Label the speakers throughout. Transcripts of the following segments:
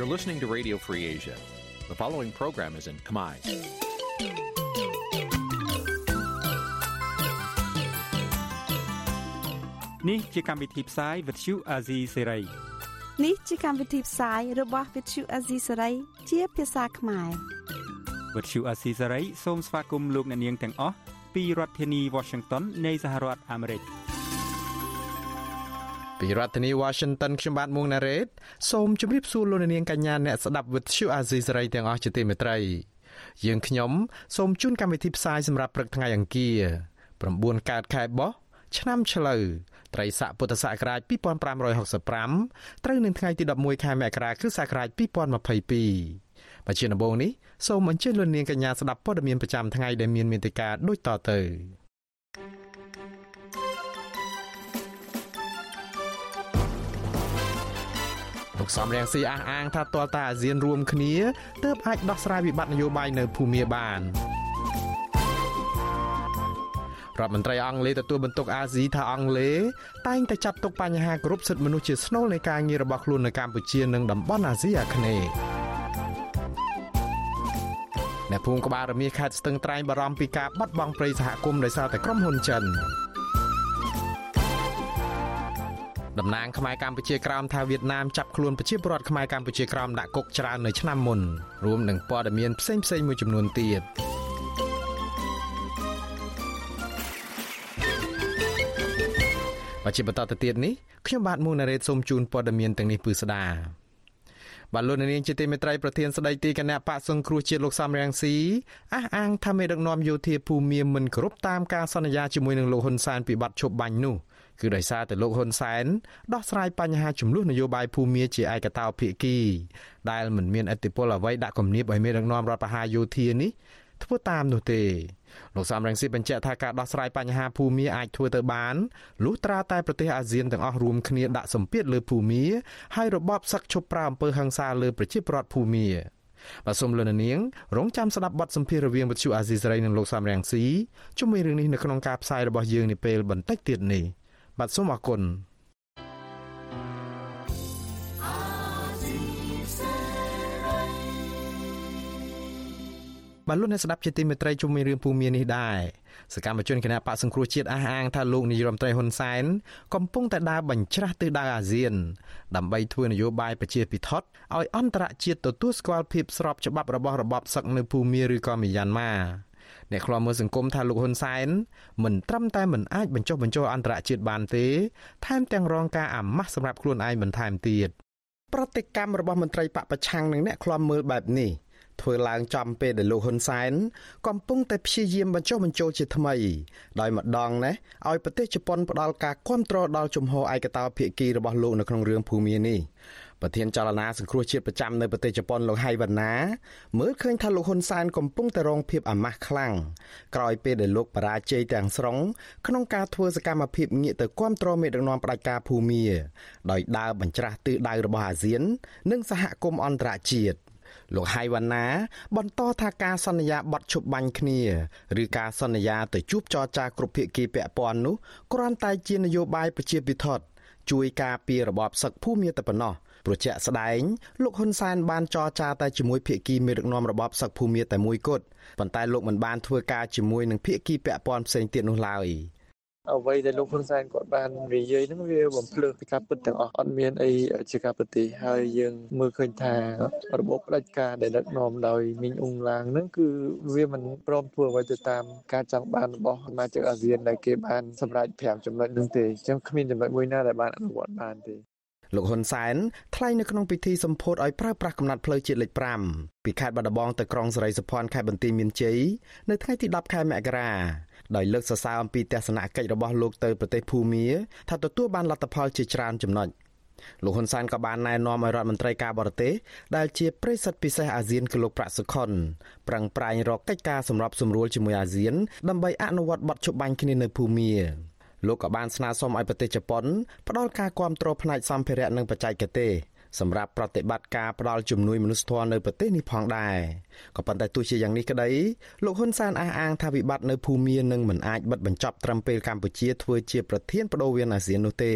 Speaker 1: You're listening to Radio Free Asia. The following program is in Khmer.
Speaker 2: នេះជាកម្មវិធីផ្សាយ Vuthu Azizi Serai
Speaker 3: នេះជាកម្មវិធីផ្សាយរបស់ Vuthu Azizi Serai ជាភាសាខ្មែរ
Speaker 2: Vuthu Azizi Serai សូមស្វាគមន៍លោកអ្នកនាងទាំងអស់ពីរដ្ឋធានី Washington នៃសហរដ្ឋអាមេរិក។
Speaker 4: ពីរដ្ឋធានី Washington ខ្ញុំបាទមួងណារ៉េតសូមជម្រាបសួរលោកនាងកញ្ញាអ្នកស្ដាប់វិទ្យុអាស៊ីសេរីទាំងអស់ជាទីមេត្រីយើងខ្ញុំសូមជូនកម្មវិធីផ្សាយសម្រាប់ព្រឹកថ្ងៃអង្គារ9កើតខែបោះឆ្នាំឆ្លូវត្រីស័កពុទ្ធសករាជ2565ត្រូវនៅថ្ងៃទី11ខែមករាគ្រិស្តសករាជ2022បច្ចុប្បន្នដំបូងនេះសូមអញ្ជើញលោកនាងកញ្ញាស្ដាប់ព័ត៌មានប្រចាំថ្ងៃដែលមានមេត្តាដូចតទៅ លោកសំរៀងស៊ីអះអាងថាទាល់តែអាស៊ានរួមគ្នាទើបអាចដោះស្រាយវិបត្តិនយោបាយនៅភូមាបានរដ្ឋមន្ត្រីអង់គ្លេសទទួលបន្ទុកអាស៊ីថាអង់គ្លេសតែងតែចាត់ទុកបញ្ហាគ្រប់សិទ្ធិមនុស្សជាស្នូលនៃការងាររបស់ខ្លួននៅកម្ពុជានិងតំបន់អាស៊ីអាគ្នេយ៍អ្នកភូមិក្បាលរមៀខេត្តស្ទឹងត្រែងបារម្ភពីការបាត់បង់ព្រៃសហគមន៍ដោយសារតែក្រុមហ៊ុនចិន តំណាងខ្មែរកម្ពុជាក្រោមថាវៀតណាមចាប់ខ្លួនប្រជាពលរដ្ឋខ្មែរកម្ពុជាក្រោមដាក់គុកច្រើននៅឆ្នាំមុនរួមនឹងព័ត៌មានផ្សេងផ្សេងមួយចំនួនទៀតបច្ចុប្បន្នទៅទៀតនេះខ្ញុំបាទមុងណារ៉េតសូមជូនព័ត៌មានទាំងនេះពឺស្ដាបាទលោកនាងជាទីមេត្រីប្រធានស្ដីទីគណៈបកសង្គ្រោះជាតិលោកសំរងស៊ីអះអាងថាមេដឹកនាំយោធាភូមិមិនគ្រប់តាមការសន្យាជាមួយនឹងលោកហ៊ុនសែនពីបទឈប់បាញ់នោះ គឺដោយសារតែលោកហ៊ុនសែនដោះស្រាយបញ្ហាចំនួននយោបាយភូមិជាឯកតោភាគីដែលមិនមានអធិបុលអ្វីដាក់គំនាបឲ្យមានដឹកនាំរដ្ឋបហាយោធានេះធ្វើតាមនោះទេលោកសំរងស៊ីបញ្ជាក់ថាការដោះស្រាយបញ្ហាភូមិអាចធ្វើទៅបានលុះត្រាតែប្រទេសអាស៊ានទាំងអស់រួមគ្នាដាក់សម្ពាធលើភូមិហើយរបបសឹកឈប់ប្រើអំពើហិង្សាលើប្រជាពលរដ្ឋភូមិបាទសូមលោកនាងរងចាំស្ដាប់បទសម្ភាសន៍រវាងវិទ្យុអាស៊ីសេរីនិងលោកសំរងស៊ីជុំវិញរឿងនេះនៅក្នុងការផ្សាយរបស់យើងនាពេលបន្តិចទៀតនេះ។ បាទសូមអរគុណបាទលោកអ្នកស្ដាប់ជាទីមេត្រីជុំវិញរឿងភូមិនេះដែរសកម្មជនគណៈបកសង្គ្រោះជាតិអះអាងថាលោកនាយរដ្ឋមន្ត្រីហ៊ុនសែនកំពុងតែដើរបញ្ច្រាស់ទិសដៅអាស៊ាន ដើម្បីធ្វើនយោបាយប្រជាពិធឲ្យអន្តរជាតិទទួលស្គាល់ភាពស្របច្បាប់របស់របបសឹកនៅភូមាឬក៏មីយ៉ាន់ម៉ា អ្នកខ្លាំមើលសង្គមថាលោកហ៊ុនសែនមិនត្រឹមតែមិនអាចបញ្ចុះបញ្ចូលអន្តរជាតិបានទេ ថែមទាំងរងការអាម៉ាស់សម្រាប់ខ្លួនឯងបន្ថែមទៀតប្រតិកម្មរបស់មន្ត្រីបកប្រឆាំងនឹងអ្នកខ្លាំមើលបែបនេះធ្វើឡើងចំពេលដែលលោកហ៊ុនសែនកំពុងតែព្យាយាមបញ្ចុះបញ្ចូលជាថ្មី ដោយម្ដងណាឲ្យប្រទេសជប៉ុនផ្ដល់ការគ្រប់គ្រងដល់ជំហរឯកតោភាគីរបស់លោកនៅក្នុងរឿងភូមិនេះ ប្រធានចលនាសង្គ្រោះជាតិប្រចាំនៅប្រទេសជប៉ុនលោកហៃវ៉ាណាមើលឃើញថាលោកហ៊ុនសែនកំពុងតែរងភាពអាម៉ាស់ខ្លាំងក្រោយពេលដែលលោកបរាជ័យទាំងស្រុងក្នុងការធ្វើសកម្មភាពងាកទៅគាំទ្រមេដឹកនាំផ្ដាច់ការភូមាដោយដើរបញ្ច្រាស់ទិសដៅរបស់អាស៊ាន និងសហគមន៍អន្តរជាតិលោកហៃវ៉ាណា បន្តថាការសន្យាបត់ឈប់បាញ់គ្នាឬការសន្យាទៅជួបចរចាគ្រប់ភាគីពាក់ព័ន្ធនោះគ្រាន់តែជានយោបាយប្រជាពិធជួយការពាររបបសឹកភូមិតែប៉ុណ្ណោះ ប្រជាក់ស្ដែងលោកហ៊ុនសែនបានចរចាតែជាមួយភាគីមេដឹកនាំរបបសឹកភូមិតែមួយគត់ប៉ុន្តែលោកមិនបានធ្វើការជាមួយនឹងភាគីពាក់ព័ន្ធផ្សេងទៀតនោះឡើយ
Speaker 5: អ្វីដែលលោកហ៊ុនសែនគាត់បាននិយាយហ្នឹងវាបំភ្លឺពីការពិតទាំងអស់អត់មានអីជាការពិតទេហើយយើងមើលឃើញថារបបផ្ដាច់ការដែលដឹកនាំដោយមីងអ៊ុងឡាងហ្នឹងគឺវាមិនព្រមធ្វើអ្វីទៅតាមការចង់បានរបស់សមាជិកអាស៊ានដែលគេបានសម្រេច5ចំណុចហ្នឹងទេអញ្ចឹងគ្មានចំណុចមួយណាដែលបានអនុវត្តបានទេ
Speaker 4: លោកហ៊ុនសែនថ្លែងនៅក្នុងពិធីសម្ពោធឲ្យប្រើប្រាស់កំណត់ផ្លូវជាតិលេខ5ពីខេត្តបាត់ដំបងទៅក្រុងសេរីសុភ័ណ្ឌខេត្តបន្ទាយមានជ័យនៅថ្ងៃទី10ខែមករាដោយលើកសរសើរអំពីទស្សនកិច្ចរបស់លោកទៅប្រទេសភូមាថាទទួលបានលទ្ធផលជាច្រើនចំណុចលោកហ៊ុនសែនក៏បានណែនាំឲ្យរដ្ឋមន្ត្រីការបរទេសដែលជាប្រិយសិទ្ធពិសេសអាស៊ានគឺលោកប្រាក់សុខុនប្រឹងប្រែងរកកិច្ចការសម្របសម្រួលជាមួយអាស៊ានដើម្បីអនុវត្តបទជបាញ់គ្នានៅភូមា លោកក៏បានស្នើសុំឲ្យប្រទេសជប៉ុនផ្ដល់ការគាំទ្រផ្នែកសម្ភារៈនិងបច្ចេកទេសសម្រាប់ប្រតិបត្តិការផ្ដល់ជំនួយមនុស្សធម៌នៅប្រទេសនេះផងដែរក៏ប៉ុន្តែទោះជាយ៉ាងនេះក្តីលោកហ៊ុនសែនអះអាងថាវិបត្តិនៅភូមានឹងមិនអាចបិទបញ្ចប់ត្រឹមពេលកម្ពុជាធ្វើជាប្រធានបដូវវេនអាស៊ាននោះទេ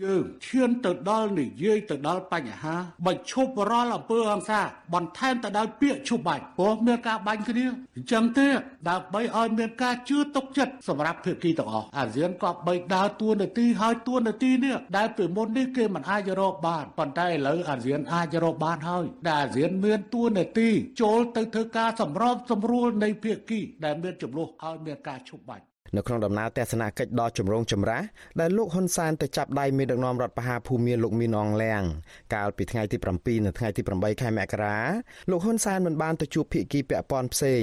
Speaker 6: យើងឈានទៅដល់និយាយទៅដល់បញ្ហាបញ្ឈប់រាល់អំពើហិង្សាបន្ថែមទៅដោយពាក្យឈប់បាញ់ព្រោះមានការបាញ់គ្នាអញ្ចឹងទេដើម្បីឲ្យមានការជឿទុកចិត្តសម្រាប់ភាគីទាំងអស់អាស៊ានក៏បីដើរតួនាទីហើយតួនាទីនេះដែលពីមុននេះគេមិនអាចរកបានប៉ុន្តែឥឡូវអាស៊ានអាចរកបានហើយដែលអាស៊ានមានតួនាទីចូលទៅធ្វើការសម្របសម្រួលនៃភាគីដែលមានចំនួនឲ្យមានការឈប់បាញ់
Speaker 4: នៅក្នុងដំណើរទស្សនកិច្ចដ៏ចម្រូងចម្រាសដែលលោកហ៊ុនសែនទៅចាប់ដៃមេដឹកនាំរដ្ឋបហាភូមាលោកមីនអងលៀងកាលពីថ្ងៃទី7និងថ្ងៃទី8ខែមករាលោកហ៊ុនសែនមិនបានទៅជួបភាគីពាក់ព័ន្ធផ្សេង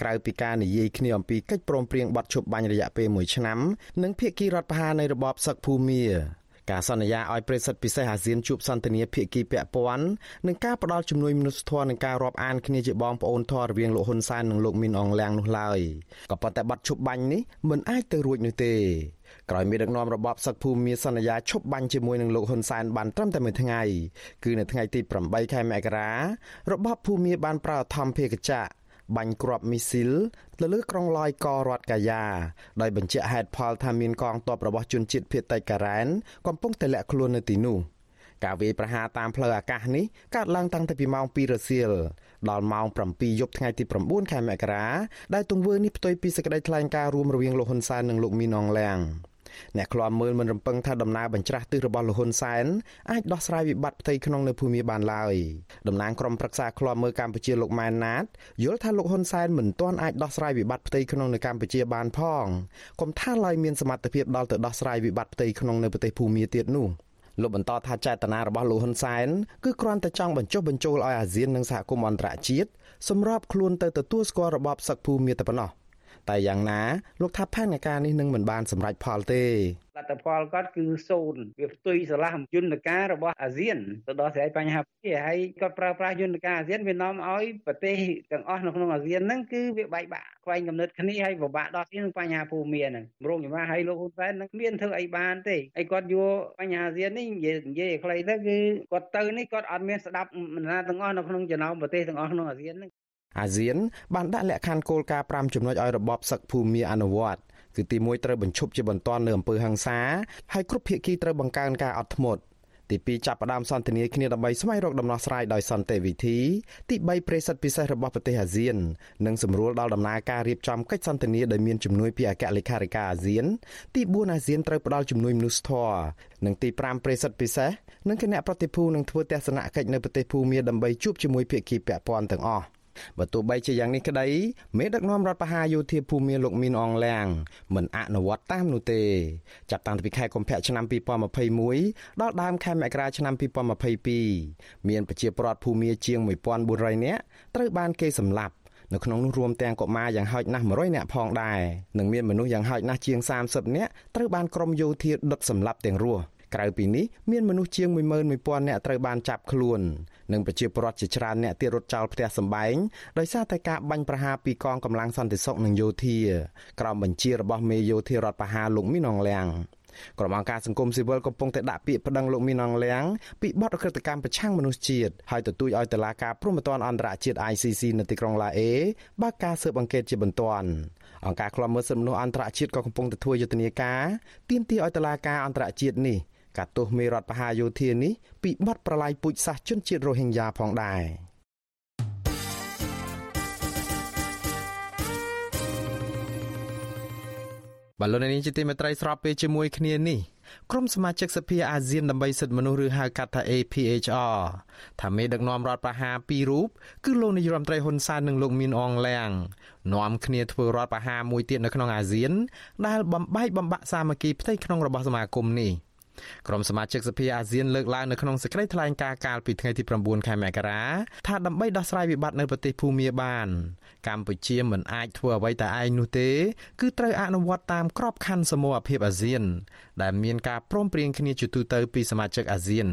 Speaker 4: ក្រៅពីការនិយាយគ្នាអំពីកិច្ចព្រមព្រៀងបទឈប់បាញ់រយៈពេល1ឆ្នាំនិងភាគីរដ្ឋបហានៃរបបសឹកភូមា ការសន្យាឲ្យប្រិសិទ្ធពិសេសអាស៊ានជួបសន្ទនាភាគីពាក់ព័ន្ធនិងការផ្ដល់ជំនួយមនុស្សធម៌និងការរាប់អានគ្នាជាបងប្អូនធម៌រវាងលោកហ៊ុនសែននិងលោកមីនអងលៀងនោះឡើយក៏ប៉ុន្តែបាត់ឈប់បាញ់នេះមិនអាចទៅរួចនោះទេក្រោយមានដឹកនាំរបបសឹកភូមិមានសន្យាឈប់បាញ់ជាមួយនឹងលោកហ៊ុនសែនបានត្រឹមតែមួយថ្ងៃគឺនៅថ្ងៃទី8ខែមករារបបភូមិបានប្រើអធម្មភេកចៈ បាញ់គ្រាប់មីស៊ីលទៅលើក្រុងឡយករដ្ឋកាយ៉ាដោយបញ្ជាក់ហេតុផលថាមានកងទ័ពរបស់ជនជាតិភៀតតិចការ៉ែនកំពុងតែលាក់ខ្លួននៅទីនោះការវាយប្រហារតាមផ្លូវអាកាសនេះកើតឡើងតាំងពីម៉ោង2រសៀលដល់ម៉ោង7យប់ថ្ងៃទី9ខែមករាដែលទង្វើនេះផ្ទុយពីសេចក្តីថ្លែងការណ៍រួមរវាងលោកហ៊ុនសែននិងលោកមីនអងលៀង អ្នកខ្លាំមើលមិនរំពឹងថាដំណើរបញ្ច្រាស់ទិសរបស់លោកហ៊ុនសែនអាចដោះស្រាយវិបត្តិផ្ទៃក្នុងនៅភូមិបានឡើយតំណាងក្រុមប្រឹក្សាខ្លាំមើលកម្ពុជាលោកម៉ែនណាតយល់ថាលោកហ៊ុនសែនមិនទាន់អាចដោះស្រាយវិបត្តិផ្ទៃក្នុងនៅកម្ពុជាបានផងកុំថាឡើយមានសមត្ថភាពដល់ទៅដោះស្រាយវិបត្តិផ្ទៃក្នុងនៅប្រទេសភូមាទៀតនោះលោកបន្តថាចេតនារបស់លោកហ៊ុនសែនគឺគ្រាន់តែចង់បញ្ចុះបញ្ចូលឲ្យអាស៊ាននិងសហគមន៍អន្តរជាតិសម្របខ្លួនទៅទទួលស្គាល់របបសឹកភូមិតែប៉ុណ្ណោះ តែយ៉ាងណាលោកថាផែនការនេះនឹងមិនបានសម្រេចផលទេ
Speaker 7: លទ្ធផលគាត់គឺសូន្យវាផ្ទុយស្រឡះយន្តការរបស់អាស៊ានទៅដល់ស្រ័យបញ្ហានេះហើយគាត់ប្រើប្រាស់យន្តការអាស៊ានវានាំឲ្យប្រទេសទាំងអស់នៅក្នុងអាស៊ានហ្នឹងគឺវាបែកបាក់ខ្វែងកំណត់គ្នាហើយពិបាកដោះស្រាយនឹងបញ្ហាភូមិហ្នឹងរងយ៉ាងណាហើយលោកហ៊ុនសែននឹងមានធ្វើអីបានទេហើយគាត់យកបញ្ហាអាស៊ាននេះនិយាយនិយាយឲ្យខ្លីទៅគឺគាត់ទៅនេះគាត់អត់មានស្ដាប់មណាទាំងអស់នៅក្នុងចំណោមប្រទេសទាំងអស់ក្នុងអាស៊ានហ្នឹង
Speaker 4: អាស៊ានបានដាក់លក្ខខណ្ឌគោលការណ៍5ចំណុចឲ្យរបបសឹកភូមិអនុវត្តគឺទី1ត្រូវបញ្ឈប់ជាបន្ទាន់នៅអំពើហិង្សាហើយគ្រប់ភាគីត្រូវបង្កើនការអត់ធ្មត់ទី2ចាប់ផ្ដើមសន្ទនាគ្នាដើម្បីស្វែងរកដំណោះស្រាយដោយសន្តិវិធីទី3ប្រេសិតពិសេសរបស់ប្រទេសអាស៊ាននិងសម្រួលដល់ដំណើរការរៀបចំកិច្ចសន្ទនាដោយមានជំនួយពីអគ្គលេខាធិការអាស៊ានទី4អាស៊ានត្រូវផ្ដល់ជំនួយមនុស្សធម៌និងទី5ប្រេសិតពិសេសនិងគណៈប្រតិភូនឹងធ្វើទស្សនកិច្ចនៅប្រទេសភូមាដើម្បីជួបជាមួយភាគីពាក់ព័ន្ធទាំងអស់ បើទោះបីជាយ៉ាងនេះក្តីមេដឹកនាំរដ្ឋបហាយោធាភូមិលោកមីនអងឡាំងមិនអនុវត្តតាមនោះទេចាប់តាំងពីខែកុម្ភៈឆ្នាំ2021ដល់ដើមខែមករាឆ្នាំ2022មានប្រជាពលរដ្ឋភូមិជាង1400នាក់ត្រូវបានគេសម្លាប់នៅក្នុងនោះរួមទាំងកុមារយ៉ាងហោចណាស់100នាក់ផងដែរនិងមានមនុស្សយ៉ាងហោចណាស់ជាង30នាក់ត្រូវបានក្រុមយោធាដុតសម្លាប់ទាំងរស់ក្រៅពីនេះមានមនុស្សជាង11000នាក់ត្រូវបានចាប់ខ្លួន និងប្រជាពលរដ្ឋជាច្រើនអ្នកទៀតរត់ចោលផ្ទះសម្បែងដោយសារតែការបាញ់ប្រហារពីកងកម្លាំងសន្តិសុខនិងយោធាក្រោមបញ្ជារបស់មេយោធារដ្ឋបហាលោកមីនអងលៀងក្រុមអង្គការសង្គមស៊ីវិលកំពុងតែដាក់ពាក្យប្តឹងលោកមីនអងលៀងពីបទអក្រិតកម្មប្រឆាំងមនុស្សជាតិហើយទទូចឲ្យតុលាការព្រហ្មទណ្ឌអន្តរជាតិ ICC នៅទីក្រុងឡាអេបើកការស៊ើបអង្កេតជាបន្ទាន់អង្គការឃ្លាំមើលសិទ្ធិមនុស្សអន្តរជាតិក៏កំពុងតែធ្វើយុទ្ធនាការទាមទារឲ្យតុលាការអន្តរជាតិនេះ កាត់ទោសមេរដ្ឋបហាយោធានេះពីបទប្រឡាយពូជសាសន៍ជនជាតិរ៉ូហិញយ៉ាផងដែរបលូននេះជាទីមេត្រីស្របពេលជាមួយគ្នានេះក្រុមសមាជិកសភាអាស៊ានដើម្បីសិទ្ធិមនុស្សឬហៅកាត់ថា APHR ថាមេដឹកនាំរដ្ឋប្រហារពីររូបគឺលោកនាយរដ្ឋមន្ត្រីហ៊ុនសែននិងលោកមីនអងលៀងនាំគ្នាធ្វើរដ្ឋប្រហារមួយទៀតនៅក្នុងអាស៊ានដែលបំបែកបំបាក់សាមគ្គីផ្ទៃក្នុងរបស់សមាគមនេះ។ ក្រុមសមាជិកសភាអាស៊ានលើកឡើងនៅក្នុងសេចក្តីថ្លែងការណ៍កាលពីថ្ងៃទី9ខែមករាថាដើម្បីដោះស្រាយវិបត្តិនៅប្រទេសភូមាបាន កម្ពុជាមិនអាចធ្វើអ្វីតែឯងនោះទេ គឺត្រូវអនុវត្តតាមក្របខ័ណ្ឌសមូហភាពអាស៊ាន ដែលមានការព្រមព្រៀងគ្នាជាទូទៅពីសមាជិកអាស៊ាន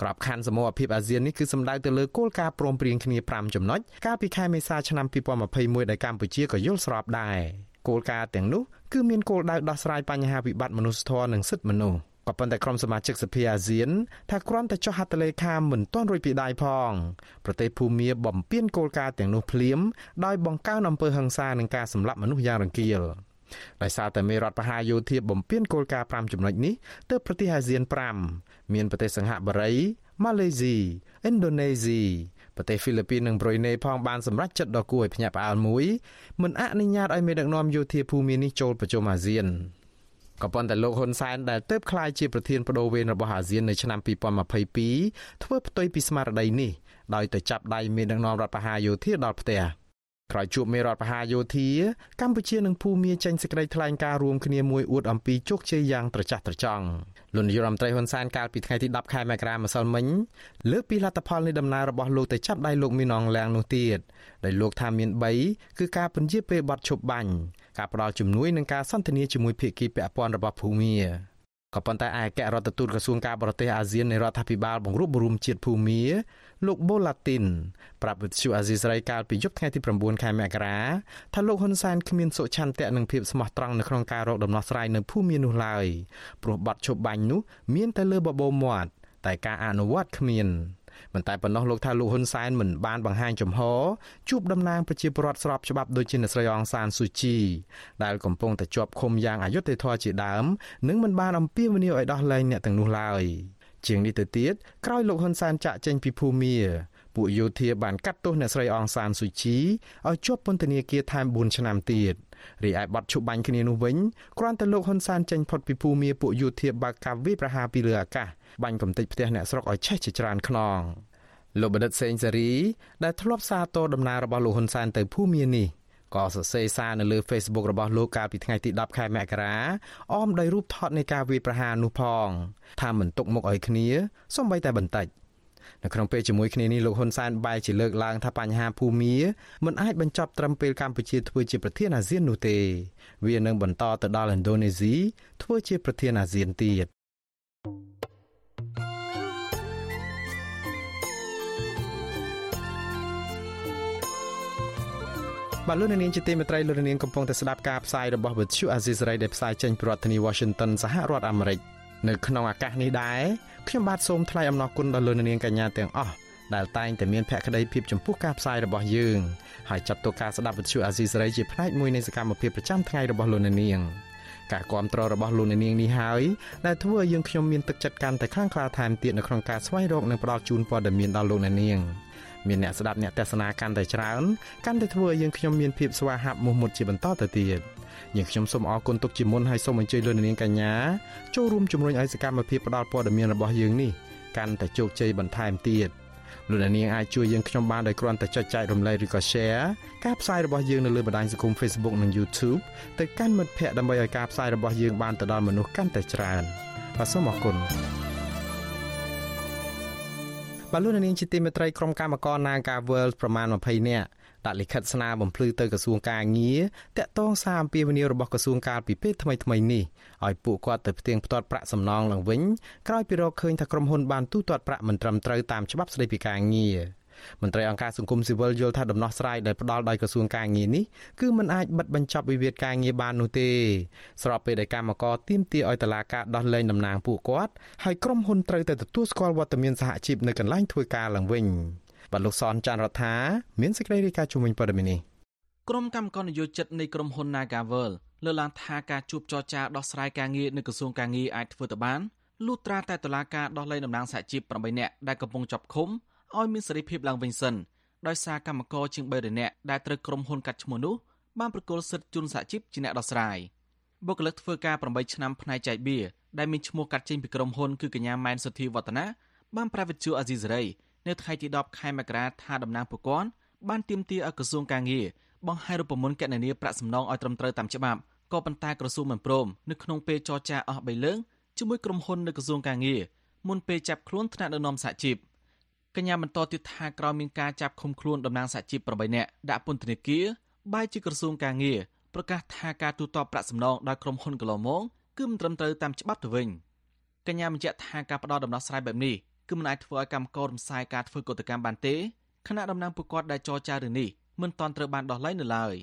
Speaker 4: ក្របខ័ណ្ឌសមូហភាពអាស៊ាននេះគឺសំដៅទៅលើគោលការណ៍ព្រមព្រៀងគ្នា5ចំណុចកាលពីខែមេសាឆ្នាំ2021ដែលកម្ពុជាក៏យល់ស្របដែរគោលការណ៍ទាំងនោះគឺមានគោលដៅដោះស្រាយបញ្ហាវិបត្តិមនុស្សធម៌និងសិទ្ធិមនុស្ស ក៏ប៉ុន្តែក្រុមសមាជិកសភាអាស៊ានថាគ្រាន់តែចុះហត្ថលេខាមិនទាន់រួចពីដៃផងប្រទេសភូមាបំពេញគោលការណ៍ទាំងនោះភ្លាមដោយបង្កើនអំពើហិង្សានិងការសម្លាប់មនុស្សយ៉ាងរង្គាលដោយសារតែមេរដ្ឋបហាយោធាបំពេញគោលការណ៍5ចំណុចនេះទើបប្រទេសអាស៊ាន5មានប្រទេសសង្ហបុរីម៉ាឡេស៊ីឥណ្ឌូនេស៊ីប្រទេសហ្វីលីពីននិងប្រ៊ុយណេផងបានសម្រេចចិត្តដ៏គួរឲ្យភ្ញាក់ផ្អើលមួយមិនអនុញ្ញាតឲ្យមេដឹកនាំយោធាភូមិនេះចូលប្រជុំអាស៊ាន ក៏ប៉ុន្តែលោកហ៊ុនសែនដែលទៅក្លាយជាប្រធានបដូវវេនរបស់អាស៊ាននៅឆ្នាំ2022ធ្វើផ្ទុយពីស្មារតីនេះដោយទៅចាប់ដៃមេដឹកនាំរដ្ឋបហាយោធាដល់ផ្ទះក្រោយជួបមេរដ្ឋបហាយោធាកម្ពុជានិងភូមាចេញសេចក្តីថ្លែងការណ៍រួមគ្នាមួយអួតអំពីជោគជ័យយ៉ាងត្រចះត្រចង់លោកនាយរដ្ឋមន្ត្រីហ៊ុនសែនកាលពីថ្ងៃទី10ខែមករាម្សិលមិញលើកពីលទ្ធផលនៃដំណើររបស់លោកទៅចាប់ដៃលោកមីនអងឡាំងនោះទៀតដែលលោកថាមាន3គឺការពន្យាពេលប័ណ្ណឈប់បាញ់ ការផ្ដល់ជំនួយនិងការសន្ទនាជាមួយភាគីពាក់ព័ន្ធរបស់ភូមាក៏ប៉ុន្តែឯកអគ្គរដ្ឋទូតក្រសួងការបរទេសអាស៊ាននៃរដ្ឋាភិបាលបង្រួបបង្រួមជាតិភូមាលោកបូឡាទីនប្រាប់វិទ្យុអាស៊ីសេរីកាលពីយប់ថ្ងៃទី9ខែមករាថាលោកហ៊ុនសែនគ្មានសុឆន្ទៈនិងភាពស្មោះត្រង់នៅក្នុងការរកដំណោះស្រាយនៅភូមិនោះឡើយព្រោះបាត់ឈប់បាញ់នោះមានតែលើបបោមាត់តែការអនុវត្តគ្មាន មិនតែប៉ុណ្ណោះលោកថាលោកហ៊ុនសែនមិនបានបង្ហាញចំហជួបតំណាងប្រជាពលរដ្ឋស្របច្បាប់ដូចជាអ្នកស្រីអងសានស៊ូជីដែលកំពុងតែជាប់ឃុំយ៉ាងអយុត្តិធម៌ជាដើមនិងមិនបានអំពាវនាវឲ្យដោះលែងអ្នកទាំងនោះឡើយជាងនេះទៅទៀតក្រោយលោកហ៊ុនសែនចាក់ចេញពីភូមាពួកយោធាបានកាត់ទោសអ្នកស្រីអងសានស៊ូជីឲ្យជាប់ពន្ធនាគារថែម4ឆ្នាំទៀត រីឯបទឈប់បាញ់គ្នានោះវិញគ្រាន់តែលោកហ៊ុនសែនចេញផុតពីភូមាពួកយោធាបើកកាវីប្រហារពីលើអាកាសបាញ់កំទេចផ្ទះអ្នកស្រុកឲ្យឆេះជាច្រើនខ្នងលោកបណ្ឌិតសេងសេរីដែលធ្លាប់សារតដំណើររបស់លោកហ៊ុនសែនទៅភូមានេះក៏សរសេរសារនៅលើ Facebook របស់លោកកាលពីថ្ងៃទី10ខែមករាអមដោយរូបថតនៃការវាយប្រហារនោះផង ថាមិនទុកមុខឲ្យគ្នាសូម្បីតែបន្តិច នៅក្នុងពេលជាមួយគ្នានេះលោកហ៊ុនសែនបែរជាលើកឡើងថាបញ្ហាភូមិមិនអាចបញ្ចប់ត្រឹមពេលកម្ពុជាធ្វើជាប្រធានអាស៊ាននោះទេ វានឹងបន្តទៅដល់ឥណ្ឌូនេស៊ីធ្វើជាប្រធានអាស៊ានទៀតបាទលោកនាងជាទីមេត្រីលោកនាងកំពុងតែស្ដាប់ការផ្សាយរបស់វិទ្យុអាស៊ីសេរីដែលផ្សាយចេញពីរដ្ឋធានី Washington សហរដ្ឋអាមេរិកនៅក្នុងឱកាសនេះដែរ ខ្ញុំបាទសូមថ្លែងអំណរគុណដល់លោកនាងកញ្ញាទាំងអស់ដែលតែងតែមានភក្ដីភាពចំពោះការផ្សាយរបស់យើងហើយចាត់ទុកការស្ដាប់វិទ្យុអាស៊ីសេរីជាផ្នែកមួយនៃសកម្មភាពប្រចាំថ្ងៃរបស់លោកនាងការគ្រប់គ្រងរបស់លោកនាងនេះហើយដែលធ្វើឲ្យយើងខ្ញុំមានទឹកចិត្តកាន់តែខ្លាំងក្លាថែមទៀតនៅក្នុងការស្វែងរកនិងផ្តល់ជូនព័ត៌មានដល់លោកនាងមានអ្នកស្ដាប់អ្នកទស្សនាកាន់តែច្រើនកាន់តែធ្វើឲ្យយើងខ្ញុំមានភាពស្វាហាប់មោះមុតជាបន្តទៅទៀត យើងខ្ញុំសូមអរគុណទុកជាមុនហើយសូមអញ្ជើញលោកនាងកញ្ញាចូលរួមជំរុញឲ្យសកម្មភាពផ្តល់ព័ត៌មានរបស់យើងនេះកាន់តែជោគជ័យបន្ថែមទៀតលោកនាងអាចជួយយើងខ្ញុំបានដោយគ្រាន់តែចុចចែករំលែកឬក៏ Share ការផ្សាយរបស់យើងនៅលើបណ្ដាញសង្គម Facebook និង YouTube ទៅកាន់មិត្តភ័ក្តិដើម្បីឲ្យការផ្សាយរបស់យើងបានទៅដល់មនុស្សកាន់តែច្រើនបាទសូមអរគុណបាទលោកនាងជាទីមេត្រីក្រុមកម្មការ Naga World ប្រមាណ20នាក់ ដាក់លិខិតស្នើបំភ្លឺទៅក្រសួងការងារតាក់ទងសារអំពាវនាវរបស់ក្រសួងការពីពេលថ្មីថ្មីនេះឲ្យពួកគាត់ទៅផ្ទៀងផ្ទាត់ប្រាក់សំណងឡើងវិញក្រោយពីរកឃើញថាក្រុមហ៊ុនបានទូទាត់ប្រាក់មិនត្រឹមត្រូវតាមច្បាប់ស្តីពីការងារមន្ត្រីអង្គការសង្គមស៊ីវិលយល់ថាដំណោះស្រាយដែលផ្ដល់ដោយក្រសួងការងារនេះគឺមិនអាចបិទបញ្ចប់វិវាទការងារបាននោះទេស្របពេលដែលកម្មករទាមទារឲ្យតុលាការដោះលែងតំណាងពួកគាត់ហើយក្រុមហ៊ុនត្រូវតែទទួលស្គាល់វត្តមានសហជីពនៅកន្លែងធ្វើការឡើងវិញ បាទលោកសនចាន់រដ្ឋាមានសេចក្តីរាយការណ៍ជុំវិញព័ត៌មាននេះ
Speaker 8: ក្រុមកម្មការនយោជិតនៃក្រុមហ៊ុន Nagavel លើកឡើងថាការជួបចរចាដោះស្រាយការងារនៅក្រសួងការងារអាចធ្វើទៅបានលុះត្រាតែតុលាការដោះលែងតំណាងសហជីព8នាក់ដែលកំពុងជាប់ឃុំឲ្យមានសេរីភាពឡើងវិញសិនដោយសារកម្មករជាង3នាក់ដែលត្រូវក្រុមហ៊ុនកាត់ឈ្មោះនោះបានប្រកល់សិទ្ធិជូនសហជីពជាអ្នកដោះស្រាយបុគ្គលិកធ្វើការ8ឆ្នាំផ្នែកចែកបៀដែលមានឈ្មោះកាត់ចេញពីក្រុមហ៊ុនគឺកញ្ញាម៉ែនសុធីវឌ្ឍនាបានប្រាវិទ្យាអាស៊ីសេរី នៅថ្ងៃទី10ខែមករាថាតំណាងពួកគាត់បានទាមទារឲ្យក្រសួងការងារបង្ហាញរូបមន្តកណនីប្រាក់សំណងឲ្យត្រឹមត្រូវតាមច្បាប់ក៏ប៉ុន្តែក្រសួងមិនព្រមនៅក្នុងពេលចរចាអស់3លើកជាមួយក្រុមហ៊ុននៅក្រសួងការងារមុនពេលចាប់ខ្លួនថ្នាក់ដឹកនាំសហជីពកញ្ញាបន្តទៀតថាក្រោយមានការចាប់ឃុំខ្លួនតំណាងសហជីព8នាក់ដាក់ពន្ធនាគារបែរជាក្រសួងការងារប្រកាសថាការទូទាត់ប្រាក់សំណងដោយក្រុមហ៊ុនកន្លងមកគឺមិនត្រឹមត្រូវតាមច្បាប់ទៅវិញកញ្ញាបញ្ជាក់ថាការផ្ដោតដំណោះស្រាយបែបនេះ គឺមិនអាចធ្វើឲ្យកម្មកររំសាយការធ្វើកតកម្មបានទេខណៈតំណាងពួកគាត់ដែលចរចារឿងនេះមិនទាន់ត្រូវបានដោះលែងនៅឡើយ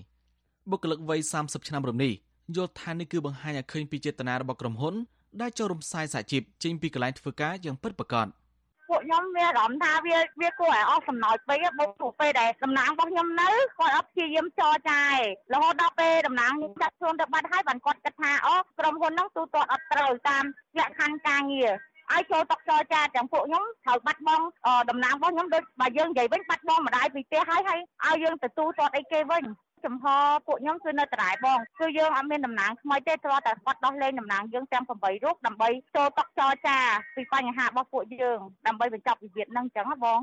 Speaker 8: បុគ្គលិកវ័យ30ឆ្នាំរំនេះយល់ថានេះគឺបង្ហាញឲ្យឃើញពីចេតនារបស់ក្រុមហ៊ុនដែលចូលរំសាយសហជីពចេញពីកន្លែងធ្វើការយ៉ាងពិតប្រាកដ
Speaker 9: អពួកខ្ញុំមានអារម្មណ៍ថាវាវាគួរឲ្យអស់សំណោចពេកបងព្រោះពេលដែលតំណាងរបស់ខ្ញុំនៅគាត់អត់ព្យាយាមចរចាឯរហូតដល់ពេលតំណាងខ្ញុំចាត់ខ្លួនទៅបាត់ហើយបានគាត់គិតថាអូក្រុមហ៊ុនហ្នឹងទូទាត់អត់ត្រូវតាមលក្ខខណ្ឌការងារ ឲ្យចូលតកចរចាទាំងពួកខ្ញុំត្រូវបាត់បង់តំណាងរបស់ខ្ញុំដូចបើយើងនិយាយវិញបាត់បង់ម្ដាយពីផ្ទះហើយហើយឲ្យយើងទទួលទាត់អីគេវិញចំហពួកខ្ញុំគឺនៅតរ៉ែបងគឺយើងអត់មានតំណាងថ្មីទេគ្រាន់តែគាត់ដោះលែងតំណាងយើងទាំង8រូបដើម្បីចូលតកចរចាពីបញ្ហារបស់ពួកយើងដើម្បីបញ្ចប់វិវាទហ្នឹងអញ្ចឹងហ៎បង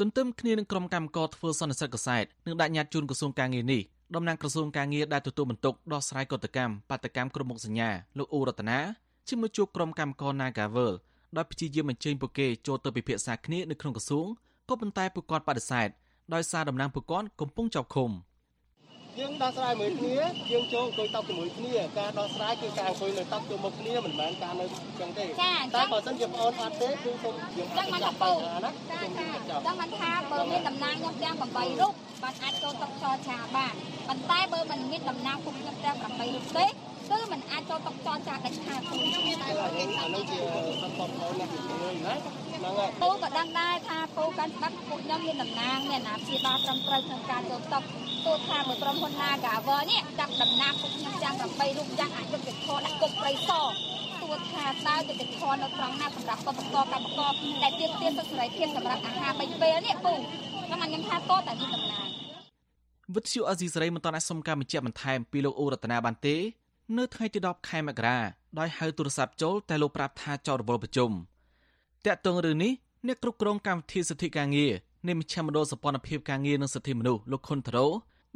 Speaker 8: ទន្ទឹមគ្នានឹងក្រុមកម្មការធ្វើសន្និសីទកសែតនឹងដាក់ញត្តិជូនក្រសួងការងារនេះតំណាងក្រសួងការងារដែលទទួលបន្ទុកដោះស្រាយកតកម្មបាតកម្មក្រុមមុខសញ្ញាលោកអ៊ូរតនាជាមួយជួបក្រុមកម្មការ Nagavel ដោយព្យាយាមអញ្ជើញពួកគេចូលទៅពិភាក្សាគ្នានៅក្នុងក្រសួងក៏ប៉ុន្តែពួកគាត់បដិសេធដោយសារតំណាងពួកគាត់កំពុងជាប់ឃុំ។
Speaker 10: យើងដោះស្រាយមួយគ្នាយើងចូលអង្គុយតុជាមួយគ្នាការដោះស្រាយគឺការអង្គុយនៅតុទៅមុខគ្នាមិនមែនការនៅចឹងទេតែបើសិនជាបងអូនអត់ទេគឺសូមយើង
Speaker 11: ចឹងមិនថាពូណាចាចាចឹងមិនថាបើមានតំណាងខ្ញុំទាំង8រូបបានអាចចូលតុចរចាបានប៉ុន្តែបើមិនមានតំណាងពួកខ្ញុំទាំង8រូបទេ គឺมันអាចចូលតុចរចាដាច់ខាតទេ
Speaker 10: តែអានោះជាសន្តិភាពអ្នកជំនួយណា
Speaker 11: ហ្នឹងហើយពូក៏ដឹងដែរថាពូកាន់ច្បាប់ពួកខ្ញុំមានតំណាងមានអាណាព្យាបាលត្រឹមត្រូវក្នុងការចូលតុទោះថាមួយក្រុមហ៊ុន Nagavel នេះចាប់តំណាងពួកខ្ញុំទាំង8រូបយ៉ាងអយុត្តិធម៌ដាក់គុកព្រៃសរទោះថាតើយុត្តិធម៌នៅត្រង់ណាសម្រាប់កម្មករកម្មករដែលទាមទារសិទ្ធិសេរីភាពសម្រាប់អាហារ3ពេលនេះពូខ្ញុំខ្ញុំថាតតែមានតំណាង
Speaker 8: វិទ្យុអេស៊ីសរ៉ៃមិនតន់អាចសុំការបញ្ជាក់បន្ថែមពីលោកអូរតនាបានទេ នៅថ្ងៃទី10ខែមករាដោយហៅទូរស័ព្ទចូលតែលោកប្រាប់ថាចោលរវល់ប្រជុំតាក់ទងរឿងនេះអ្នកគ្រប់គ្រងកម្មវិធីសិទ្ធិការងារនៃមជ្ឈមណ្ឌលសម្ព័ន្ធភាពការងារនិងសិទ្ធិមនុស្សលោកខុនត្រូ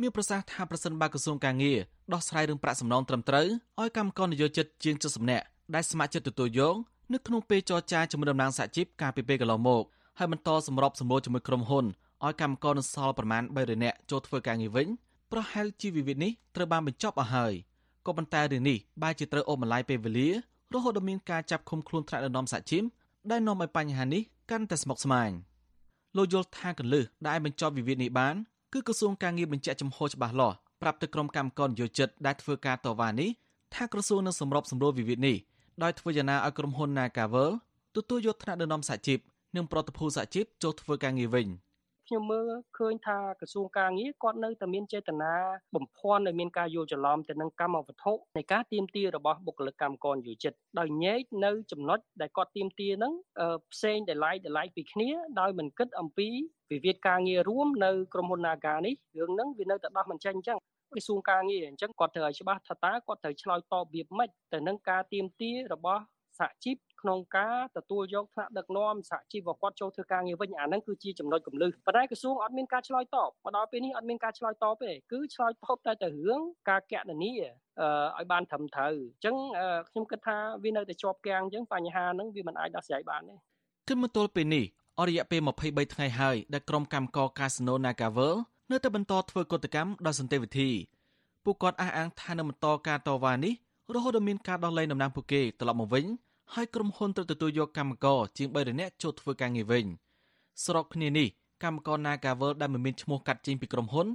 Speaker 8: មានប្រសាសន៍ថាប្រសិនបើក្រសួងការងារដោះស្រាយរឿងប្រាក់សំណងត្រឹមត្រូវឲ្យកម្មករនយោជិតជាង70នាក់ដែលស្ម័គ្រចិត្តទទួលយកនៅក្នុងពេលចរចាជាមួយតំណាងសហជីពកាលពីពេលកន្លងមកហើយបន្តសម្របសម្រួលជាមួយក្រុមហ៊ុនឲ្យកម្មករនៅសល់ប្រមាណ300នាក់ចូលធ្វើការងារវិញប្រហែលជាវិវាទនេះត្រូវបានបញ្ចប់អស់ហើយ ក៏ប៉ុន្តែរឿងនេះបែរជាត្រូវអូសបន្លាយពេលវេលារហូតដល់មានការចាប់ឃុំខ្លួនថ្នាក់ដឹកនាំសហជីពដែលនាំឲ្យបញ្ហានេះកាន់តែស្មុគស្មាញលោកយល់ថាកលឹះដែលបញ្ចប់វិវាទនេះបានគឺក្រសួងការងារបញ្ជាក់ចំហច្បាស់លាស់ប្រាប់ទៅក្រុមកម្មការនយោជិតដែលធ្វើការតវ៉ានេះថាក្រសួងនឹងសម្របសម្រួលវិវាទនេះដោយធ្វើយ៉ាងណាឲ្យក្រុមហ៊ុន Nagavel ទទួលយកថ្នាក់ដឹកនាំសហជីពនិងប្រតិភូសហជីពចូលធ្វើការងារវិញ។
Speaker 10: ខ្ញុំមើលឃើញថាក្រសួងការងារគាត់នៅតែមានចេតនាបំភាន់ឲ្យមានការយល់ច្រឡំទៅនឹងកម្មវត្ថុនៃការទៀមទារបស់បុគ្គលិកកម្មករយោជិតដោយញែកនៅចំណុចដែលគាត់ទៀមទាហ្នឹងផ្សេងដែលឡៃដែលឡៃពីគ្នាដោយមិនគិតអំពីវិវាទការងាររួមនៅក្រុមហ៊ុន Naga នេះរឿងហ្នឹងវានៅតែដោះមិនចេញអញ្ចឹងក្រសួងការងារអញ្ចឹងគាត់ត្រូវឲ្យច្បាស់ថាតើគាត់ត្រូវឆ្លើយតបវាម៉េចទៅនឹងការទៀមទារបស់សហជីព ក្នុងការទទួលយកថ្នាក់ដឹកនាំសហជីពរបស់គាត់ចូលធ្វើការងារវិញអាហ្នឹងគឺជាចំណុចកន្លឹះប៉ុន្តែក្រសួងអត់មានការឆ្លើយតបមកដល់ពេលនេះអត់មានការឆ្លើយតបទេគឺឆ្លើយតបតែទៅរឿងការកណនីឲ្យបានត្រឹមត្រូវអញ្ចឹងខ្ញុំគិតថាវានៅតែជាប់គាំងអញ្ចឹងបញ្ហាហ្នឹងវាមិនអាចដោះស្រាយបានទេ
Speaker 8: គិតមកទល់ពេលនេះអរិយៈពេល23ថ្ងៃហើយដែលក្រុមកម្មករ Casino Nagavel នៅតែបន្តធ្វើកតកម្មដោយសន្តិវិធីពួកគាត់អះអាងថានឹងបន្តការតវ៉ានេះរហូតដល់មានការដោះលែងតំណែងពួកគេត្រឡប់មកវិញ ហើយក្រុមហ៊ុនត្រូវទទួលយកកម្មករជាង3នាក់ចូលធ្វើការងារវិញស្របគ្នានេះកម្មករ Nagavel ដែលមិនមានឈ្មោះកាត់ចេញពីក្រុមហ៊ុន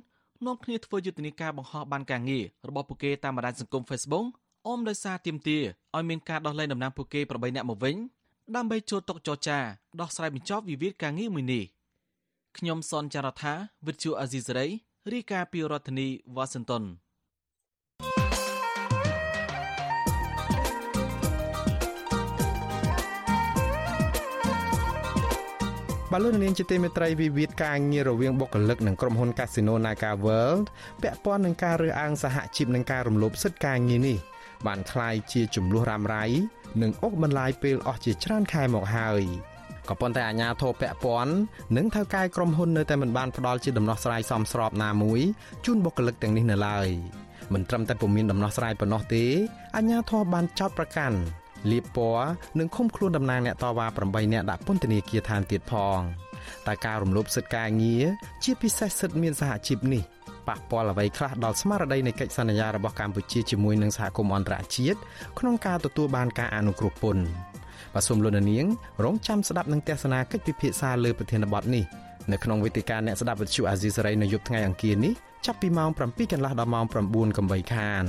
Speaker 8: នាំគ្នាធ្វើយុទ្ធនាការបង្ហោះបានការងាររបស់ពួកគេតាមបណ្ដាញសង្គម Facebook អមដោយសារទៀមទាឲ្យមានការដោះលែងតំណែងពួកគេ8នាក់មកវិញដើម្បីចូលតុចរចាដោះស្រាយបញ្ចប់វិវាទការងារមួយនេះខ្ញុំសនចាររថាវិទ្យុអាស៊ីសេរីរាយការណ៍ពីរដ្ឋធានីវ៉ា ស៊ីនតោន
Speaker 4: បលូននាងជាទីមេត្រីវិវាទការងាររវាងបុគ្គលិកនិងក្រុមហ៊ុន Casino Naga World ពាក់ព័ន្ធនឹងការរើសអើងសហជីពនិងការរំលោភសិទ្ធិការងារនេះបានคล้ายជាចំនួនរ៉ាំរ៉ៃនិងអុកបន្លាយពេលអស់ជាច្រើនខែមកហើយក៏ប៉ុន្តែអាជ្ញាធរពាក់ព័ន្ធនិងថៅកែក្រុមហ៊ុននៅតែមិនបានផ្ដល់ជាដំណោះស្រាយសមស្របណាមួយជូនបុគ្គលិកទាំងនេះនៅឡើយមិនត្រឹមតែពុំមានដំណោះស្រាយប៉ុណ្ណោះទេអាជ្ញាធរបានចោទប្រកាន់ លៀបពណ៌និងឃុំខ្លួនតំណាងអ្នកតវ៉ា8នាក់ដាក់ពន្ធនាគារឋានទៀតផងតែការរំលោភសិទ្ធិការងារជាពិសេសសិទ្ធិមានសហជីពនេះប៉ះពាល់អ្វីខ្លះដល់ស្មារតីនៃកិច្ចសន្យារបស់កម្ពុជាជាមួយនឹងសហគមន៍អន្តរជាតិក្នុងការទទួលបានការអនុគ្រោះពន្ធបាទសូមលោកនាងរងចាំស្ដាប់នឹងទស្សនាកិច្ចពិភាក្សាលើប្រធានបទនេះនៅក្នុងវេទិកាអ្នកស្ដាប់វិទ្យុអាស៊ីសេរីនៅយប់ថ្ងៃអង្គារនេះចាប់ពីម៉ោង7កន្លះដល់ម៉ោង9កុំបីខាន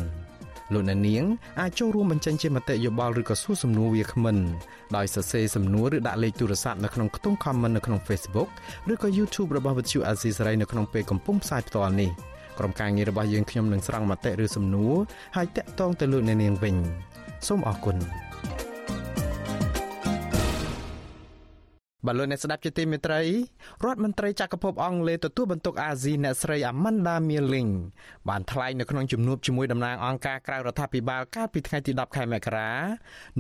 Speaker 4: លោកអ្នកនាងអាចចូលរួមបញ្ចេញជាមតិយោបល់ឬក៏សួរសំណួរវាគ្មិនដោយសរសេរសំណួរឬដាក់លេខទូរស័ព្ទនៅក្នុងខ្ទង់ comment នៅក្នុង Facebook ឬក៏ YouTube របស់ Vuthu Azizi Saray នៅក្នុងពេលកំពុងផ្សាយផ្ទាល់នេះក្រុមការងាររបស់យើងខ្ញុំនឹងស្រង់មតិឬសំណួរហើយតាក់ទងទៅលោកអ្នកនាងវិញសូមអរគុណ បលូនអ្នកស្ដាប់ជាទីមេត្រីរដ្ឋមន្ត្រីចក្រភពអង់គ្លេសទទួលបន្ទុកអាស៊ីអ្នកស្រី Amanda Milling បានថ្លែងនៅក្នុងជំនួបជាមួយតំណាងអង្គការក្រៅរដ្ឋាភិបាលកាលពីថ្ងៃទី10ខែមករា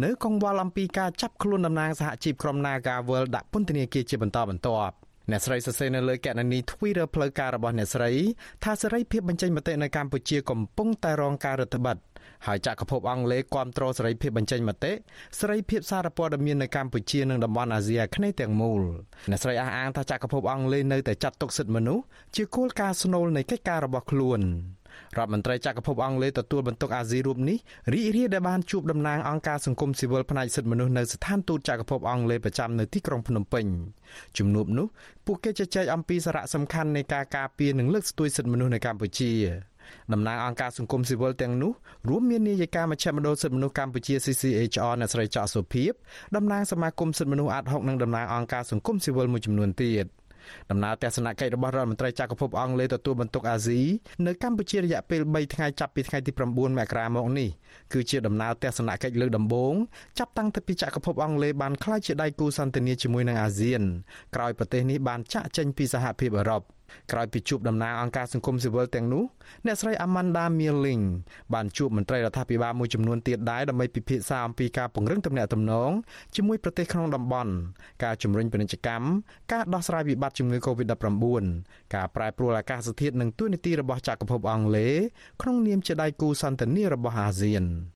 Speaker 4: នៅកង្វល់អំពីការចាប់ខ្លួនតំណាងសហជីពក្រុម Nagawal ដាក់ពន្ធនាគារជាបន្តបន្ទាប់អ្នកស្រីសរសេរនៅលើគណនី Twitter ផ្លូវការរបស់អ្នកស្រីថាសេរីភាពបញ្ចេញមតិនៅកម្ពុជាកំពុងតែរងការរឹតបន្តឹង ហើយចក្រភពអង់គ្លេសគ្រប់គ្រងសេរីភាពបញ្ចេញមតិសេរីភាពសារព័ត៌មាននៅកម្ពុជានិងតំបន់អាស៊ីអាគ្នេយ៍ទាំងមូលអ្នកស្រីអះអាងថាចក្រភពអង់គ្លេសនៅតែចាត់ទុកសិទ្ធិមនុស្សជាគោលការណ៍ស្នូលនៃកិច្ចការរបស់ខ្លួនរដ្ឋមន្ត្រីចក្រភពអង់គ្លេសទទួលបន្ទុកអាស៊ីរូបនេះរីករាយដែលបានជួបតំណាងអង្គការសង្គមស៊ីវិលផ្នែកសិទ្ធិមនុស្សនៅស្ថានទូតចក្រភពអង់គ្លេសប្រចាំនៅទីក្រុងភ្នំពេញជំនួបនោះពួកគេជជែកអំពីសារៈសំខាន់នៃការការពារនិងលើកស្ទួយសិទ្ធិមនុស្សនៅកម្ពុជា តំណាងអង្គការសង្គមស៊ីវិលទាំងនោះរួមមាននាយិកាមជ្ឈមណ្ឌលសិទ្ធិមនុស្សកម្ពុជា CCHR អ្នកស្រីចောက်សុភីបតំណាងសមាគមសិទ្ធិមនុស្សអាត់ហុកនិងតំណាងអង្គការសង្គមស៊ីវិលមួយចំនួនទៀតដំណើរទស្សនកិច្ចរបស់រដ្ឋមន្ត្រីចក្រភពអង់គ្លេសទទួលបន្ទុកអាស៊ីនៅកម្ពុជារយៈពេល3ថ្ងៃចាប់ពីថ្ងៃទី9មករាមកនេះគឺជាដំណើរទស្សនកិច្ចលើកដំបូងចាប់តាំងពីចក្រភពអង់គ្លេសបានក្លាយជាដៃគូសន្តិនិកជាមួយនឹងអាស៊ានក្រោយប្រទេសនេះបានចាក់ចេញពីសហភាពអឺរ៉ុប ក្រោយពីជួបតំណាងអង្គការសង្គមស៊ីវិលទាំងនោះអ្នកស្រី Amanda Milling បានជួបមន្ត្រីរដ្ឋាភិបាលមួយចំនួនទៀតដែរដើម្បីពិភាក្សាអំពីការពង្រឹងទំនាក់ទំនងជាមួយប្រទេសក្នុងតំបន់ការជំរុញពាណិជ្ជកម្មការដោះស្រាយវិបត្តិជំងឺ Covid-19 ការប្រែប្រួលអាកាសធាតុនិងទូនីតិរបស់ចក្រភពអង់គ្លេសក្នុងនាមជាដៃគូសន្តិនិករបស់អាស៊ាន។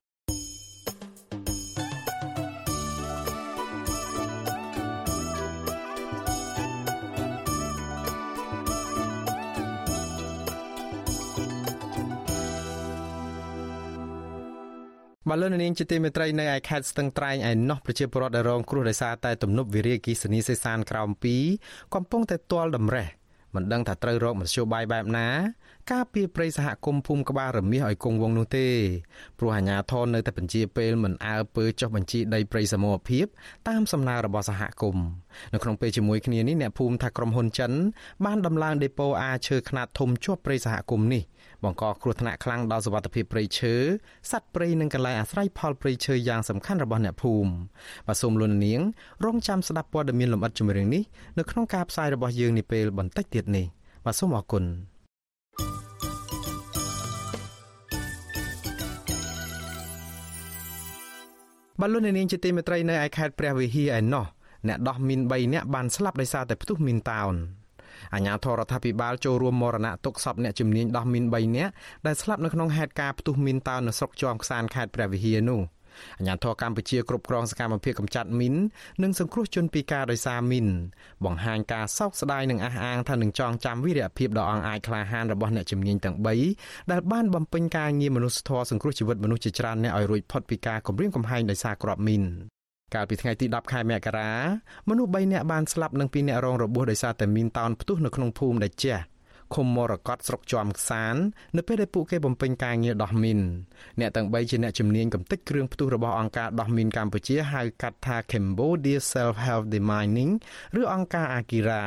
Speaker 4: បាទលោកនាងជាទីមេត្រីនៅឯខេត្តស្ទឹងត្រែងឯណោះប្រជាពលរដ្ឋដែលរងគ្រោះដោយសារតែទំនប់វារីអគ្គិសនីសេសានក្រោម2កំពុងតែទាល់តម្រេះមិនដឹងថាត្រូវរកមធ្យោបាយបែបណា ការពីព្រៃសហគមន៍ភូមិក្បាលរមាសឲ្យគង់វងនោះទេព្រោះអាជ្ញាធរនៅតែបញ្ជាពេលមិនអើពើចុះបញ្ជីដីព្រៃសមរភាពតាមសំណើរបស់សហគមន៍នៅក្នុងពេលជាមួយគ្នានេះអ្នកភូមិថាក្រុមហ៊ុនចិនបានដំឡើងដេប៉ូអាឈើខ្នាតធំជាប់ព្រៃសហគមន៍នេះ បង្កគ្រោះថ្នាក់ខ្លាំងដល់សុវត្ថិភាពព្រៃឈើសត្វព្រៃនិងកន្លែងអាស្រ័យផលព្រៃឈើយ៉ាងសំខាន់របស់អ្នកភូមិបាទសូមលោកនាង រងចាំស្ដាប់ព័ត៌មានលម្អិតជំរឿងនេះនៅក្នុងការផ្សាយរបស់យើងនាពេលបន្តិចទៀតនេះបាទសូមអរគុណបលូននាងជាទីមេត្រីនៅឯខេត្តព្រះវិហារឯណោះអ្នកដោះមីន3នាក់បានស្លាប់ដោយសារតែផ្ទុះមីនតោន អាជ្ញាធររដ្ឋាភិបាលចូលរួមមរណៈទុកសពអ្នកជំនាញដោះមីន3នាក់ដែលស្លាប់នៅក្នុងហេតុការណ៍ផ្ទុះមីនតោននៅស្រុកជាំខ្សានខេត្តព្រះវិហារនោះអាញាធរកម្ពុជាគ្រប់គ្រងសកម្មភាពកម្ចាត់មីននិងសង្គ្រោះជនពីការដោយសារមីនបង្ហាញការសោកស្ដាយនិងអះអាងថានឹងចងចាំវីរភាពដ៏អង្អាចក្លាហានរបស់អ្នកជំនាញទាំង3ដែលបានបំពេញការងារមនុស្សធម៌សង្គ្រោះជីវិតមនុស្សជាច្រើនអ្នកឲ្យរួចផុតពីការគំរាមកំហែងដោយសារគ្រាប់មីន កាលពីថ្ងៃទី10ខែមករាមនុស្ស3នាក់បានស្លាប់និង2នាក់រងរបួសដោយសារតែមីនតោនផ្ទុះនៅក្នុងភូមិដែលជះឃុំមរកតស្រុកជាំខ្សាននៅពេលដែលពួកគេបំពេញការងារដោះមីនអ្នកទាំង3ជាអ្នកជំនាញកំទេចគ្រឿងផ្ទុះរបស់អង្គការដោះមីនកម្ពុជាហៅកាត់ថា Cambodia Self Help Demining ឬអង្គការ Akira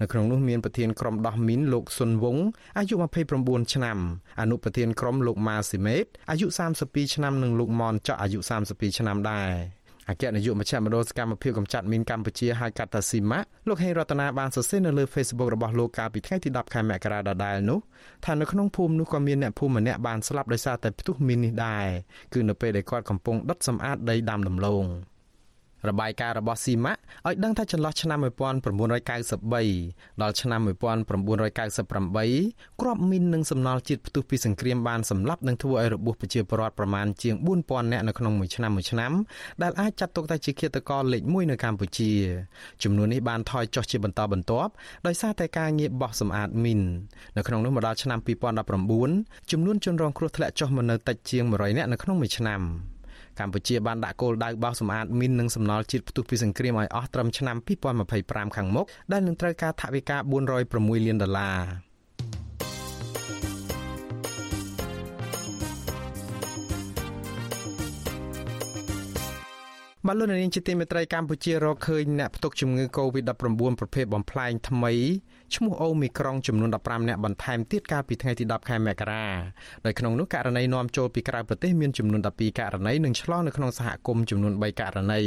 Speaker 4: នៅក្នុងនោះមានប្រធានក្រុមដោះមីនលោកស៊ុនវងអាយុ29ឆ្នាំអនុប្រធានក្រុមលោកម៉ាស៊ីមេតអាយុ32ឆ្នាំនិងលោកមនចော့អាយុ32ឆ្នាំដែរ អគ្គនាយកមជ្ឈមណ្ឌលសកម្មភាពកម្ចាត់មីនកម្ពុជាហៅកាត់ថាស៊ីម៉ាលោកហេងរតនាបានសរសេរនៅលើ Facebook របស់លោកកាលពីថ្ងៃទី10ខែមករាដដែលនោះថានៅក្នុងភូមិនោះក៏មានអ្នកភូមិម្នាក់បានស្លាប់ដោយសារតែផ្ទុះមីននេះដែរគឺនៅពេលដែលគាត់កំពុងដុតសម្អាតដីដាំដំឡូង។ របាយការណ៍របស់ស៊ីម៉ាក់ឲ្យដឹងថាចន្លោះឆ្នាំ1993ដល់ឆ្នាំ1998គ្រាប់មីននិងសំណល់ជាតិផ្ទុះពីសង្គ្រាមបានសម្លាប់និងធ្វើឲ្យរបួសប្រជាពលរដ្ឋប្រមាណជាង4000នាក់នៅក្នុងមួយឆ្នាំមួយឆ្នាំដែលអាចចាត់ទុកថាជាឃាតករលេខ1នៅកម្ពុជាចំនួននេះបានថយចុះជាបន្តបន្ទាប់ដោយសារតែការងារបោះសម្អាតមីននៅក្នុងនោះមកដល់ឆ្នាំ2019ចំនួនជនរងគ្រោះធ្លាក់ចុះមកនៅតិចជាង100នាក់នៅក្នុងមួយឆ្នាំ កម្ពុជាបានដាក់គោលដៅបោសសម្អាតមីននិងសំណល់ជាតិផ្ទុះពីសង្គ្រាមឲ្យអស់ត្រឹមឆ្នាំ2025ខាងមុខដែលនឹងត្រូវការថវិកា406លានដុល្លារបាទលោកនាងជាទីមេត្រីកម្ពុជារកឃើញអ្នកផ្ទុកជំងឺ Covid-19 ប្រភេទបំផ្លែងថ្មី ឈ្មោះអូមីក្រុងចំនួន15អ្នកបន្ថែមទៀតកាលពីថ្ងៃទី10ខែមករាដោយក្នុងនោះករណីនាំចូលពីក្រៅប្រទេសមានចំនួន12ករណីនិងឆ្លងនៅក្នុងសហគមន៍ចំនួន3ករណី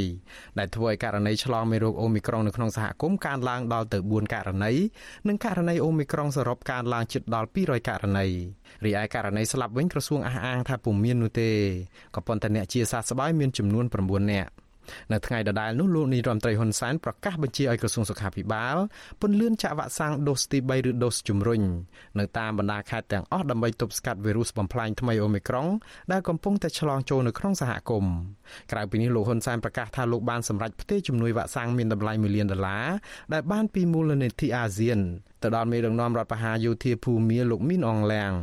Speaker 4: ដែលធ្វើឲ្យករណីឆ្លងមេរោគអូមីក្រុងនៅក្នុងសហគមន៍កើនឡើងដល់ទៅ4ករណីនិងករណីអូមីក្រុងសរុបកើនឡើងជិតដល់200ករណីរីឯករណីស្លាប់វិញក្រសួងអះអាងថាពុំមាននោះទេក៏ប៉ុន្តែអ្នកជាសះស្បើយមានចំនួន9នាក់ នៅថ្ងៃដដែលនោះលោកនាយរដ្ឋមន្ត្រីហ៊ុនសែនប្រកាសបញ្ជាឲ្យក្រសួងសុខាភិបាលពន្លឿនចាក់វ៉ាក់សាំងដូសទី3ឬដូសជំរុញនៅតាមបណ្ដាខេត្តទាំងអស់ដើម្បីទប់ស្កាត់វីរុសបំផ្លាញថ្មីអូមីក្រុងដែលកំពុងតែឆ្លងចូលនៅក្នុងសហគមន៍ក្រៅពីនេះលោកហ៊ុនសែនប្រកាសថាលោកបានសម្រេចផ្ទេរជំនួយវ៉ាក់សាំងមានតម្លៃ1លានដុល្លារដែលបានពីមូលនិធិអាស៊ានទៅដល់មេដឹកនាំរដ្ឋបហាយោធាភូមាលោកមីនអងឡាំង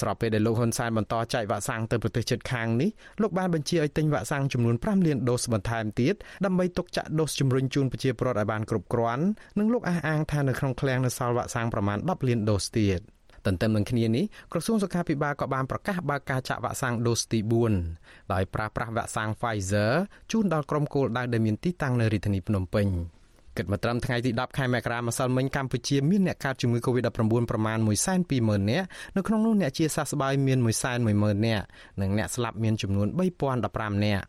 Speaker 4: ស្របពេលដែលលោកហ៊ុនសែនបន្តចែកវ៉ាក់សាំងទៅប្រទេសជិតខាងនេះលោកបានបញ្ជាឲ្យទិញវ៉ាក់សាំងចំនួន5លានដូសបន្ថែមទៀតដើម្បីទុកចាក់ដូសជំរុញជូនប្រជាពលរដ្ឋឲ្យបានគ្រប់គ្រាន់និងលោកអះអាងថានៅក្នុងឃ្លាំងនៅសល់វ៉ាក់សាំងប្រមាណ10លានដូសទៀតទន្ទឹមនឹងគ្នានេះក្រសួងសុខាភិបាលក៏បានប្រកាសបើកការចាក់វ៉ាក់សាំងដូសទី4ដោយប្រើប្រាស់វ៉ាក់សាំង Pfizer ជូនដល់ក្រុមគោលដៅដែលមានទីតាំងនៅរាជធានីភ្នំពេញ។ គិតមកត្រឹមថ្ងៃទី10ខែមករាម្សិលមិញកម្ពុជាមានអ្នកកើតជំងឺ Covid-19 ប្រមាណ120,000នាក់នៅក្នុងនោះអ្នកជាសះស្បើយមាន110,000នាក់និងអ្នកស្លាប់មានចំនួន3015នាក់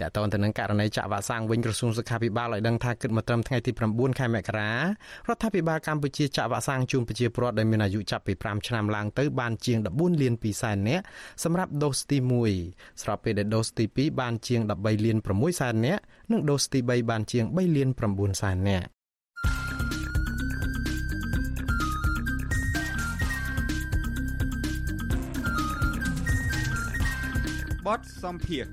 Speaker 4: តើតើទៅនឹងករណីចាក់វ៉ាក់សាំងវិញក្រសួងសុខាភិបាលឲ្យដឹងថាគិតមកត្រឹមថ្ងៃទី9ខែមករារដ្ឋាភិបាលកម្ពុជាចាក់វ៉ាក់សាំងជូនប្រជាពលរដ្ឋដែលមានអាយុចាប់ពី5ឆ្នាំឡើងទៅបានជាង14លាន2សែននាក់សម្រាប់ដូសទី1ស្របពេលដែលដូសទី2បានជាង13លាន6សែននាក់និងដូសទី3បានជាង3លាន9សែននាក់
Speaker 2: បតសំភារ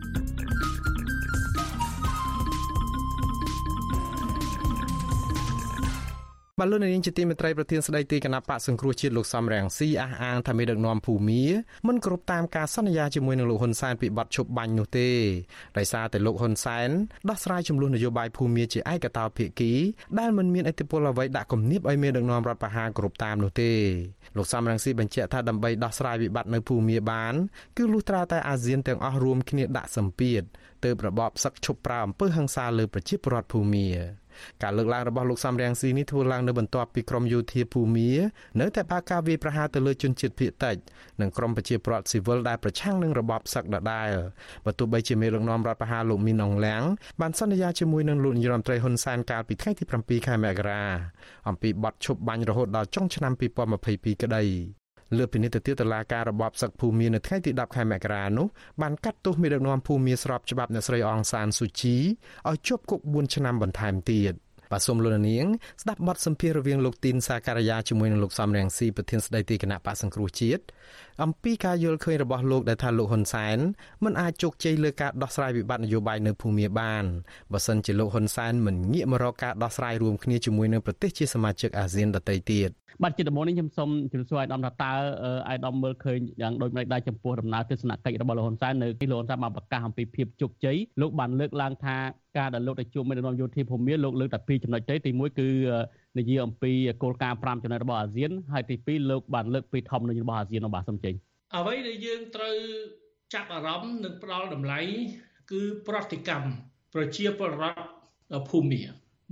Speaker 4: បាទលោកនាងជាទីមេត្រីប្រធានស្ដីទីគណៈបកសង្គ្រោះជាតិលោកសំរងស៊ីអះអាងថាមេដឹកនាំភូមាមិនគ្រប់តាមការសន្យាជាមួយនឹងលោកហ៊ុនសែនពីបទឈប់បាញ់នោះទេដោយសារតែលោកហ៊ុនសែនដោះស្រាយចំនួននយោបាយភូមាជាឯកតោភាគីដែលមិនមានឥទ្ធិពលអ្វីដាក់គំនាបឲ្យមេដឹកនាំរដ្ឋបហាគ្រប់តាមនោះទេលោកសំរងស៊ីបញ្ជាក់ថាដើម្បីដោះស្រាយវិបត្តិនៅភូមាបានគឺលុះត្រាតែអាស៊ានទាំងអស់រួមគ្នាដាក់សម្ពាធទើបរបបសឹកឈប់ប្រើអំពើហិង្សាលើប្រជាពលរដ្ឋភូមា ការលើកឡើងរបស់លោកសំរងស៊ីនេះធ្វើឡើងនៅបន្ទាប់ពីក្រមយោធាភូមានៅតែបើកការវាយប្រហារទៅលើជនជាតិភៀតតិចនិងក្រមប្រជាពលរដ្ឋស៊ីវិលដែលប្រឆាំងនឹងរបបសឹកដដែលបើទោះបីជាមេដឹកនាំរដ្ឋបហាលោកមីនអងឡាំងបានសន្យាជាមួយនឹងលោកនាយរដ្ឋមន្ត្រីហ៊ុនសែនកាលពីថ្ងៃទី7ខែមករាអំពីបទឈប់បាញ់រហូតដល់ចុងឆ្នាំ2022ក្តី លើពីនេះទៅទៀតតឡាការរបបសឹកភូមិនៅថ្ងៃទី10ខែមករានោះបានកាត់ទោសមេដឹកនាំភូមិស្របច្បាប់អ្នកស្រីអងសានស៊ូជីឲ្យជាប់គុក4ឆ្នាំបន្ថែមទៀតបាទសូមលោកនាងស្ដាប់បទសម្ភាសន៍រវាងលោកទីនសាការីយ៉ាជាមួយនឹងលោកសំរងស៊ីប្រធានស្ដីទីគណៈបកសង្គ្រោះជាតិអំពីការយល់ឃើញរបស់លោកដែលថាលោកហ៊ុនសែនមិនអាចជោគជ័យលើការដោះស្រាយវិបត្តិនយោបាយនៅភូមាបានបើសិនជាលោកហ៊ុនសែនមិនងាកមករកការដោះស្រាយរួមគ្នាជាមួយនឹងប្រទេសជាសមាជិកអាស៊ានដទៃទៀត
Speaker 12: បាទជាដំបូងនេះខ្ញុំសូមជម្រាបសួរអាយដាមថាតើអាយដាមមើលឃើញយ៉ាងដូចម្តេចដែរចំពោះដំណើរទស្សនកិច្ចរបស់លោកហ៊ុនសែននៅទីលោកហ៊ុនសែនបានប្រកាសអំពីភាពជោគជ័យលោកបានលើកឡើងថាការដែលលោកទៅជួបមេដឹកនាំយោធាភូមិលោកលើកតែពីរចំណុចទេទី1គឺ និយាយអំពីគោលការណ៍5ចំណុចរបស់អាស៊ានហើយទី2លោកបានលើកពីធម្មនុញ្ញរបស់អាស៊ានរបស់សំចេញ
Speaker 13: អ្វីដែលយើងត្រូវចាប់អារម្មណ៍និងផ្ដល់តម្លៃគឺប្រតិកម្មប្រជាពលរដ្ឋភូមិ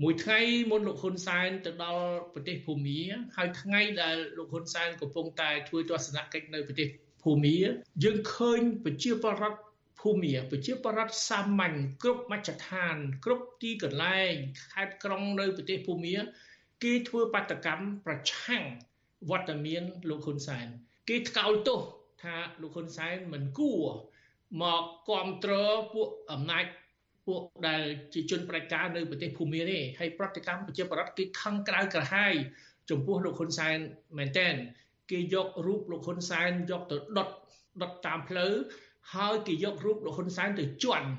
Speaker 13: មួយថ្ងៃមុនលោកហ៊ុនសែនទៅដល់ប្រទេសភូមាហើយថ្ងៃដែលលោកហ៊ុនសែនកំពុងតែធ្វើទស្សនកិច្ចនៅប្រទេសភូមាយើងឃើញប្រជាពលរដ្ឋភូមាប្រជាពលរដ្ឋសាមញ្ញគ្រប់មជ្ឈដ្ឋាន គ្រប់ទីកន្លែងខេត្តក្រុងនៅប្រទេសភូមា គេធ្វើបាតកម្មប្រឆាំងវត្តមានលោកហ៊ុនសែនគេថ្កោលទោសថាលោកហ៊ុនសែនមិនគួរមកគ្រប់គ្រងពួកអំណាចពួកដែលជាជនប្រជាការនៅប្រទេសភូមាទេហើយប្រតិកម្មប្រជាប្រដ្ឋគេខឹងក្រៅក្រហាយចំពោះលោកហ៊ុនសែនមែនតែនគេយករូបលោកហ៊ុនសែនយកទៅដុតដុតតាមផ្លូវហើយគេយករូបលោកហ៊ុនសែនទៅជន់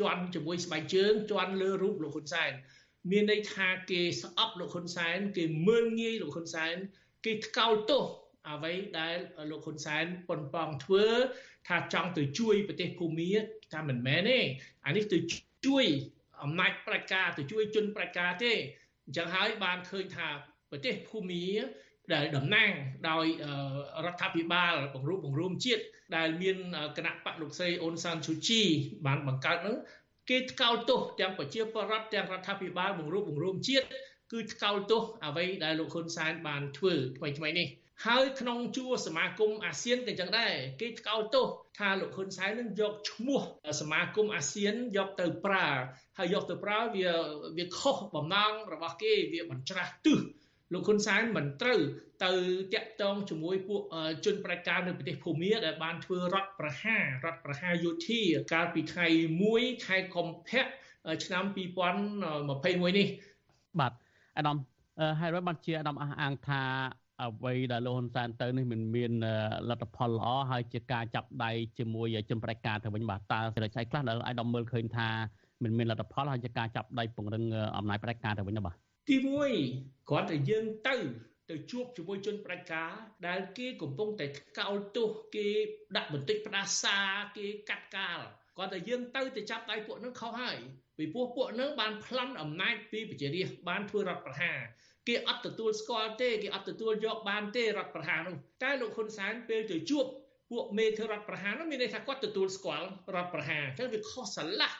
Speaker 13: ជន់ជាមួយស្បែកជើងជន់លើរូបលោកហ៊ុនសែន មានន័យថាគេស្អប់លោកហ៊ុនសែន គេមើលងាយលោកហ៊ុនសែន គេថ្កោលទោសអ្វីដែលលោកហ៊ុនសែនប៉ុនប៉ងធ្វើ ថាចង់ទៅជួយប្រទេសភូមាថាមិនមែនទេអានេះទៅជួយអំណាចប្រជាការទៅជួយជនប្រជាការទេអញ្ចឹងហើយបានឃើញថាប្រទេសភូមាដែលតំណាងដោយរដ្ឋាភិបាលបង្រួបបង្រួមជាតិដែលមានគណៈបកលោកស្រីអូនសានស៊ូជីបានបង្កើតនឹង គេថ្កោលទោសទាំងប្រជាពលរដ្ឋទាំងរដ្ឋាភិបាលបង្រួបបង្រួមជាតិគឺថ្កោលទោសអ្វីដែលលោកហ៊ុនសែនបានធ្វើថ្មីថ្មីនេះហើយក្នុងជួរសមាគមអាស៊ានក៏ចឹងដែរគេថ្កោលទោសថាលោកហ៊ុនសែននឹងយកឈ្មោះសមាគមអាស៊ានយកទៅប្រើហើយយកទៅប្រើវាវាខុសបំណងរបស់គេវាបញ្ច្រាស់ទិស លោកហ៊ុនសែនមិនត្រូវទៅតាក់ទងជាមួយពួកជនប្រតិការនៅប្រទេសភូមាដែលបានធ្វើរដ្ឋប្រហាររដ្ឋប្រហារយោធាកាលពីថ្ងៃ1ខែកុម្ភៈឆ្នាំ2021នេះ
Speaker 12: បាទអាដាមហើយរដ្ឋបានជាអាដាមអះអាងថាអ្វីដែលលោកហ៊ុនសែនទៅនេះមិនមានលទ្ធផលល្អហើយជាការចាប់ដៃជាមួយជនប្រតិការទៅវិញបាទតើសេរីឆៃខ្លះដែលអាយដាមមើលឃើញថាមិនមានលទ្ធផលហើយជាការចាប់ដៃពង្រឹងអំណាចប្រតិការទៅវិញបាទ
Speaker 13: ទី1គ្រាន់តែយើងទៅទៅជួបជាមួយជនប្រតិការដែលគេកំពុងតែកោលទោសគេដាក់បន្តិចផ្ដាសាគេកាត់កាលគាត់តែយើងទៅទៅចាប់ដៃពួកនឹងខុសហើយពីព្រោះពួកនឹងបានប្លន់អំណាចពីប្រជារាស្ត្របានធ្វើរដ្ឋប្រហារគេអត់ទទួលស្គាល់ទេគេអត់ទទួលយកបានទេរដ្ឋប្រហារនោះតែលោកហ៊ុនសែនពេលទៅជួបពួកមេធ្វើរដ្ឋប្រហារនោះមានន័យថាគាត់ទទួលស្គាល់រដ្ឋប្រហារអញ្ចឹងវាខុសស្រឡះ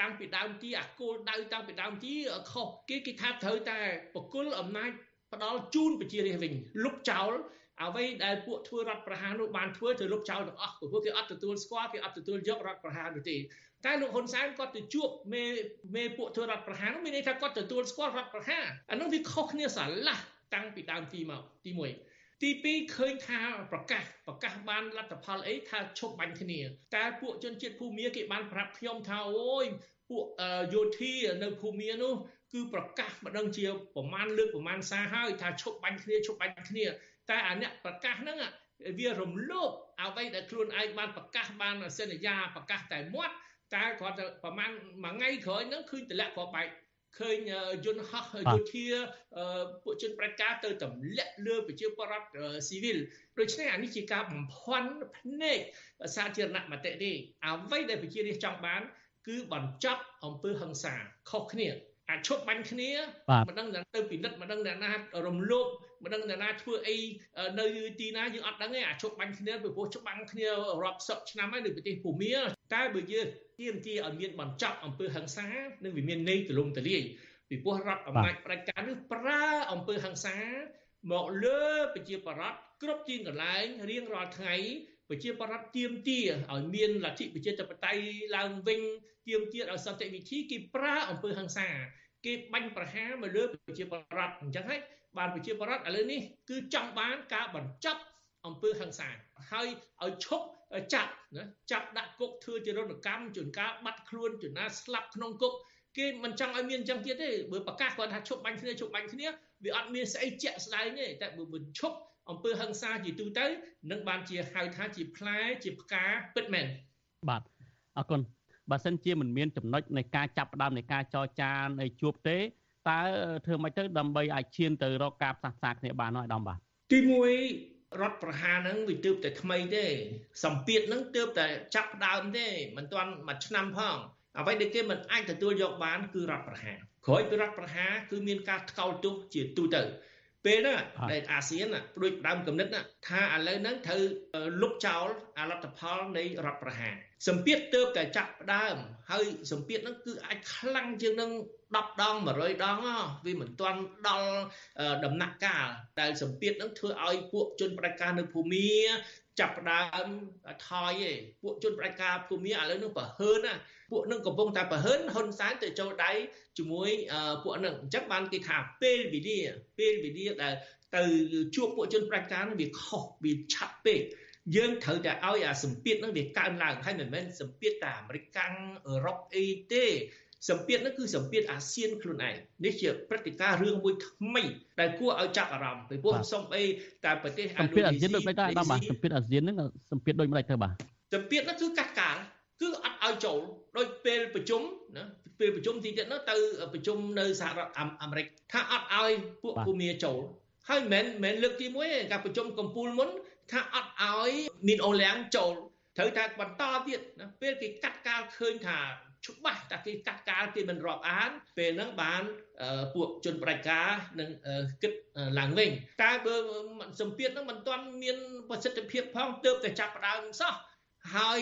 Speaker 13: តាំងពីដើមទីអាគោលដៅតាំងពីដើមទីខុសគេគេថាត្រូវតែបកគលអំណាចផ្ដាល់ជូនប្រជារាស្ត្រវិញលុបចោលអ្វីដែលពួកធ្វើរដ្ឋប្រហារនោះបានធ្វើទៅលុបចោលទាំងអស់ព្រោះគេអត់ទទួលស្គាល់គេអត់ទទួលយករដ្ឋប្រហារនោះទេតែលោកហ៊ុនសែនគាត់ទៅជួបមេមេពួកធ្វើរដ្ឋប្រហារនោះមានន័យថាគាត់ទទួលស្គាល់រដ្ឋប្រហារអានោះវាខុសគ្នាស្រឡះតាំងពីដើមទីមកទី1 ទី2ឃើញថាប្រកាសប្រកាសបានលទ្ធផលអីថាឈប់បាញ់គ្នាតែពួកជនជាតិភូមាគេបានប្រាប់ខ្ញុំថាអូយពួកយោធានៅភូមានោះគឺប្រកាសម្ដងជាប្រមាណលើកប្រមាណសារហើយថាឈប់បាញ់គ្នាឈប់បាញ់គ្នា តែអាអ្នកប្រកាសហ្នឹងវារំលោភអ្វីដែលខ្លួនឯងបានប្រកាសបានសន្យាប្រកាសតែមាត់តែគាត់ទៅប្រហែលមួយថ្ងៃក្រោយហ្នឹងឃើញតម្លាក់ក៏បែក ឃើញយន្តហោះយោធាពួកជនប្រតិការទៅទម្លាក់លើប្រជាពលរដ្ឋស៊ីវិលដូច្នេះអានេះជាការបំភាន់ភ្នែកសាធារណមតិទេអ្វីដែលប្រជារាស្ត្រចង់បាន គឺបញ្ចប់អំពើហិង្សាខុសគ្នាអាចឈប់បាញ់គ្នាមិនដឹងទៅពិនិត្យមិនដឹងអ្នកណារំលោភ មិនដឹងអ្នកណាធ្វើអីនៅទីណាយើងអត់ដឹងទេអាចឈប់បាញ់គ្នាពីព្រោះច្បាំងគ្នារាប់សិបឆ្នាំហើយនៅប្រទេសភូមាតែបើយើងទាមទារឲ្យមានបញ្ចប់អំពើហិង្សានឹងវាមានន័យទលំទលាយពីព្រោះរដ្ឋអំណាចប្រជាការនេះប្រើអំពើហិង្សាមកលើប្រជាប្រដ្ឋគ្រប់ជាងកន្លែងរៀងរាល់ថ្ងៃប្រជាប្រដ្ឋទៀមទាឲ្យមានលទ្ធិប្រជាធិបតេយ្យឡើងវិញទៀមទាឲ្យសន្តិវិធីគេប្រើអំពើហិង្សា គេបាញ់ប្រហារមកលើប្រជាប្រដ្ឋអញ្ចឹងហើយ បានប្រជាប្រដ្ឋឥឡូវនេះគឺចង់បានការបញ្ចប់អំពើហិង្សាហើយឲ្យឈប់ចាប់ណាចាប់ដាក់គុកធ្វើជារនកម្មជួនកាលបាត់ខ្លួនជួនណាស្លាប់ក្នុងគុកគេមិនចង់ឲ្យមានអញ្ចឹងទៀតទេបើប្រកាសគាត់ថាឈប់បាញ់គ្នាឈប់បាញ់គ្នាវាអត់មានស្អីជាក់ស្ដែងទេតែបើមិនឈប់អំពើហិង្សាជាទូទៅនឹងបានជាហៅថាជាផ្លែជាផ្កាពិតមែន
Speaker 12: បាទអរគុណបើសិនជាមិនមានចំណុចនៃការចាប់ផ្ដើមនៃការចរចានៃជួបទេ តើធ្វើម៉េចទៅដើម្បីអាចឈានទៅរកការផ្សះផ្សាគ្នាបាននោះអាដាមបាទ
Speaker 13: ទី1រដ្ឋប្រហារហ្នឹងវាទើបតែថ្មីទេសម្ពាធហ្នឹងទើបតែចាប់ផ្ដើមទេមិនទាន់មួយឆ្នាំផងអ្វីដែលគេមិនអាចទទួលយកបានគឺរដ្ឋប្រហារក្រោយពីរដ្ឋប្រហារគឺមានការថ្កោលទោសជាទូទៅ ពេលហ្នឹងដែលអាស៊ានដូចដើមកំណត់ថាឥឡូវហ្នឹងត្រូវលុបចោលអលទ្ធផលនៃរដ្ឋប្រហារសម្ពាធទៅតែចាប់ផ្ដើម ហើយសម្ពាធហ្នឹងគឺអាចខ្លាំងជាងនឹង10ដង100ដងវាមិនទាន់ដល់ដំណាក់កាលដែលសម្ពាធហ្នឹងធ្វើឲ្យពួកជនប្រតិការនៅភូមា ចាប់ផ្ដើមថយឯងពួកជនប្រជាការភូមិឥឡូវនឹងប្រហើនណាពួកនឹងកំពុងតែប្រហើនហ៊ុនសែនទៅចូលដៃជាមួយពួកនឹងអញ្ចឹងបានគេថាពេលវេលាពេលវេលាដែលទៅជួបពួកជនប្រជាការនឹងវាខុសវាឆាប់ពេកយើងត្រូវតែឲ្យអាសម្ពាធនឹងវាកើនឡើងហើយមិនមែនសម្ពាធតែអាមេរិកកាំងអឺរ៉ុបអីទេ សម្ពាធនោះគឺសម្ពាធអាស៊ានខ្លួនឯងនេះជាព្រឹត្តិការណ៍រឿងមួយថ្មីដែលគួរឲ្យចាប់អារម្មណ៍ពីព្រោះសំអីតែប្រទេស
Speaker 12: អាស៊ានអាស៊ានដូចមិនដែរបាទសម្ពាធអាស៊ានហ្នឹងសម្ពាធដូចមិនដែរទៅបាទ
Speaker 13: សម្ពាធនោះគឺកាត់កាលគឺអត់ឲ្យចូលដោយពេលប្រជុំណាពេលប្រជុំទីទៀតនោះទៅប្រជុំនៅសហរដ្ឋអាមេរិកថាអត់ឲ្យពួកភូមាចូលហើយមិនមែនមិនលើកទី1ទេការប្រជុំកម្ពុជាមុនថាអត់ឲ្យមីនអូលៀងចូលត្រូវតែបន្តទៀតណាពេលគេកាត់កាលឃើញថា ច្បាស់តែគេកាត់កាលគេមិនរាប់អាន ពេលហ្នឹងបានពួកជនប្រជាការនឹងគិតឡើងវិញតែបើសម្ពាធហ្នឹងមិនទាន់មានប្រសិទ្ធភាពផងទើបតែចាប់ផ្ដើមសោះ ហហើយ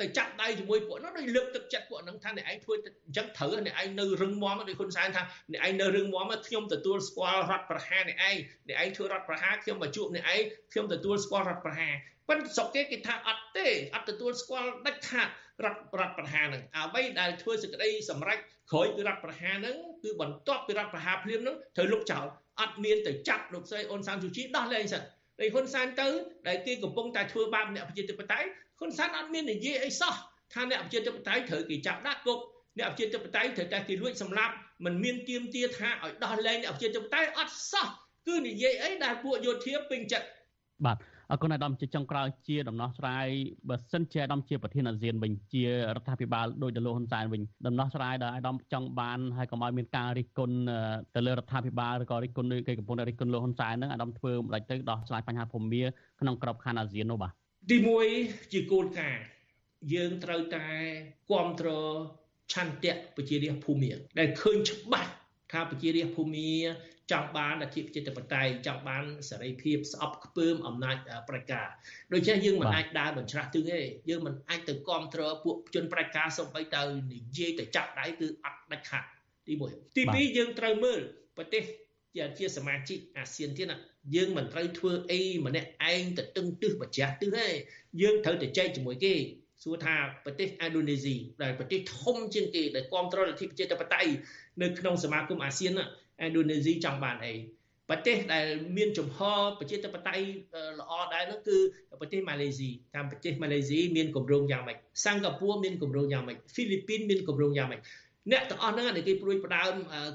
Speaker 13: ទៅចាប់ដៃជាមួយពួកនោះដោយលើកទឹកចិត្តពួកហ្នឹងថាអ្នកឯងធ្វើអញ្ចឹងត្រូវអ្នកឯងនៅរឹងមាំដោយហ៊ុនសែនថាអ្នកឯងនៅរឹងមាំខ្ញុំទទួលស្គាល់រដ្ឋប្រហារអ្នកឯងអ្នកឯងធ្វើរដ្ឋប្រហារខ្ញុំមកជួបអ្នកឯងខ្ញុំទទួលស្គាល់រដ្ឋប្រហារប៉ុន្តែស្រុកគេគេថាអត់ទេអត់ទទួលស្គាល់ដាច់ខាតរដ្ឋរដ្ឋប្រហារហ្នឹងអ្វីដែលធ្វើសេចក្តីសម្រេចក្រោយពីរដ្ឋប្រហារហ្នឹងគឺបន្ទាប់ពីរដ្ឋប្រហារភ្លាមហ្នឹងត្រូវលុបចោលអត់មានទៅចាប់លោកស្រីអ៊ុនសានស៊ូជីដោះលែងសិនតែហ៊ុនសែនទៅដែលគេកំពុងតែធ្វើបាបអ្នកប្រជាធិបតេយ្យ ហ៊ុនសែនអត់មាននិយាយអីសោះថាអ្នកប្រជាធិបតេយ្យត្រូវគេចាប់ដាក់គុកអ្នកប្រជាធិបតេយ្យត្រូវតែគេលួចសម្លាប់មិនមានទៀមទាថាឲ្យដោះលែងអ្នកប្រជាធិបតេយ្យអត់សោះគឺនិយាយអីដែលពួកយោធាពេញចិត្ត
Speaker 12: បាទអរគុណអាដាមជាចុងក្រោយជាដំណោះស្រាយបើសិនជាអាដាមជាប្រធានអាស៊ានវិញជារដ្ឋាភិបាលដោយទៅលោកហ៊ុនសែនវិញដំណោះស្រាយដែលអាដាមចង់បានហើយកុំឲ្យមានការរិះគន់ទៅលើរដ្ឋាភិបាលឬក៏រិះគន់ដូចគេកំពុងតែរិះគន់លោកហ៊ុនសែនហ្នឹងអាដាមធ្វើមិនដាច់ទៅដោះស្រាយបញ្ហាភូមិក្នុងក្របខ័ណ្ឌអាស៊ាននោះបាទ
Speaker 13: ទី1ជាគោលការណ៍យើងត្រូវតែគ្រប់គ្រងឆន្ទៈប្រជារាស្ត្រភូមិដែលឃើញច្បាស់ថាប្រជារាស្ត្រភូមិចង់បានអធិប្រជាធិបតេយ្យចង់បានសេរីភាពស្អប់ខ្ពើមអំណាចប្រជាការដូច្នេះយើងមិនអាចដើរបញ្ច្រាស់ទិសទេយើងមិនអាចទៅគ្រប់គ្រងពួកជនប្រជាការសំបីទៅនិយាយទៅចាប់ដៃគឺអត់ដាច់ខាតទី1ទី2យើងត្រូវមើលប្រទេស ជាជាសមាជិកអាស៊ានទៀតណាយើងមិនត្រូវធ្វើអីម្នាក់ឯងទៅតឹងទឹះបច្ចាស់ទឹះទេយើងត្រូវទៅចែកជាមួយគេសួរថាប្រទេសឥណ្ឌូនេស៊ីដែលប្រទេសធំជាងគេដែលគ្រប់គ្រងលទ្ធិប្រជាធិបតេយ្យនៅក្នុងសមាគមអាស៊ានឥណ្ឌូនេស៊ីចង់បានអីប្រទេសដែលមានចំហប្រជាធិបតេយ្យល្អដែរនោះគឺប្រទេសម៉ាឡេស៊ីតាមប្រទេសម៉ាឡេស៊ីមានគម្រោងយ៉ាងម៉េចសិង្ហបុរីមានគម្រោងយ៉ាងម៉េចហ្វីលីពីនមានគម្រោងយ៉ាងម៉េចអ្នកទាំងអស់ហ្នឹងគេព្រួយផ្ដើម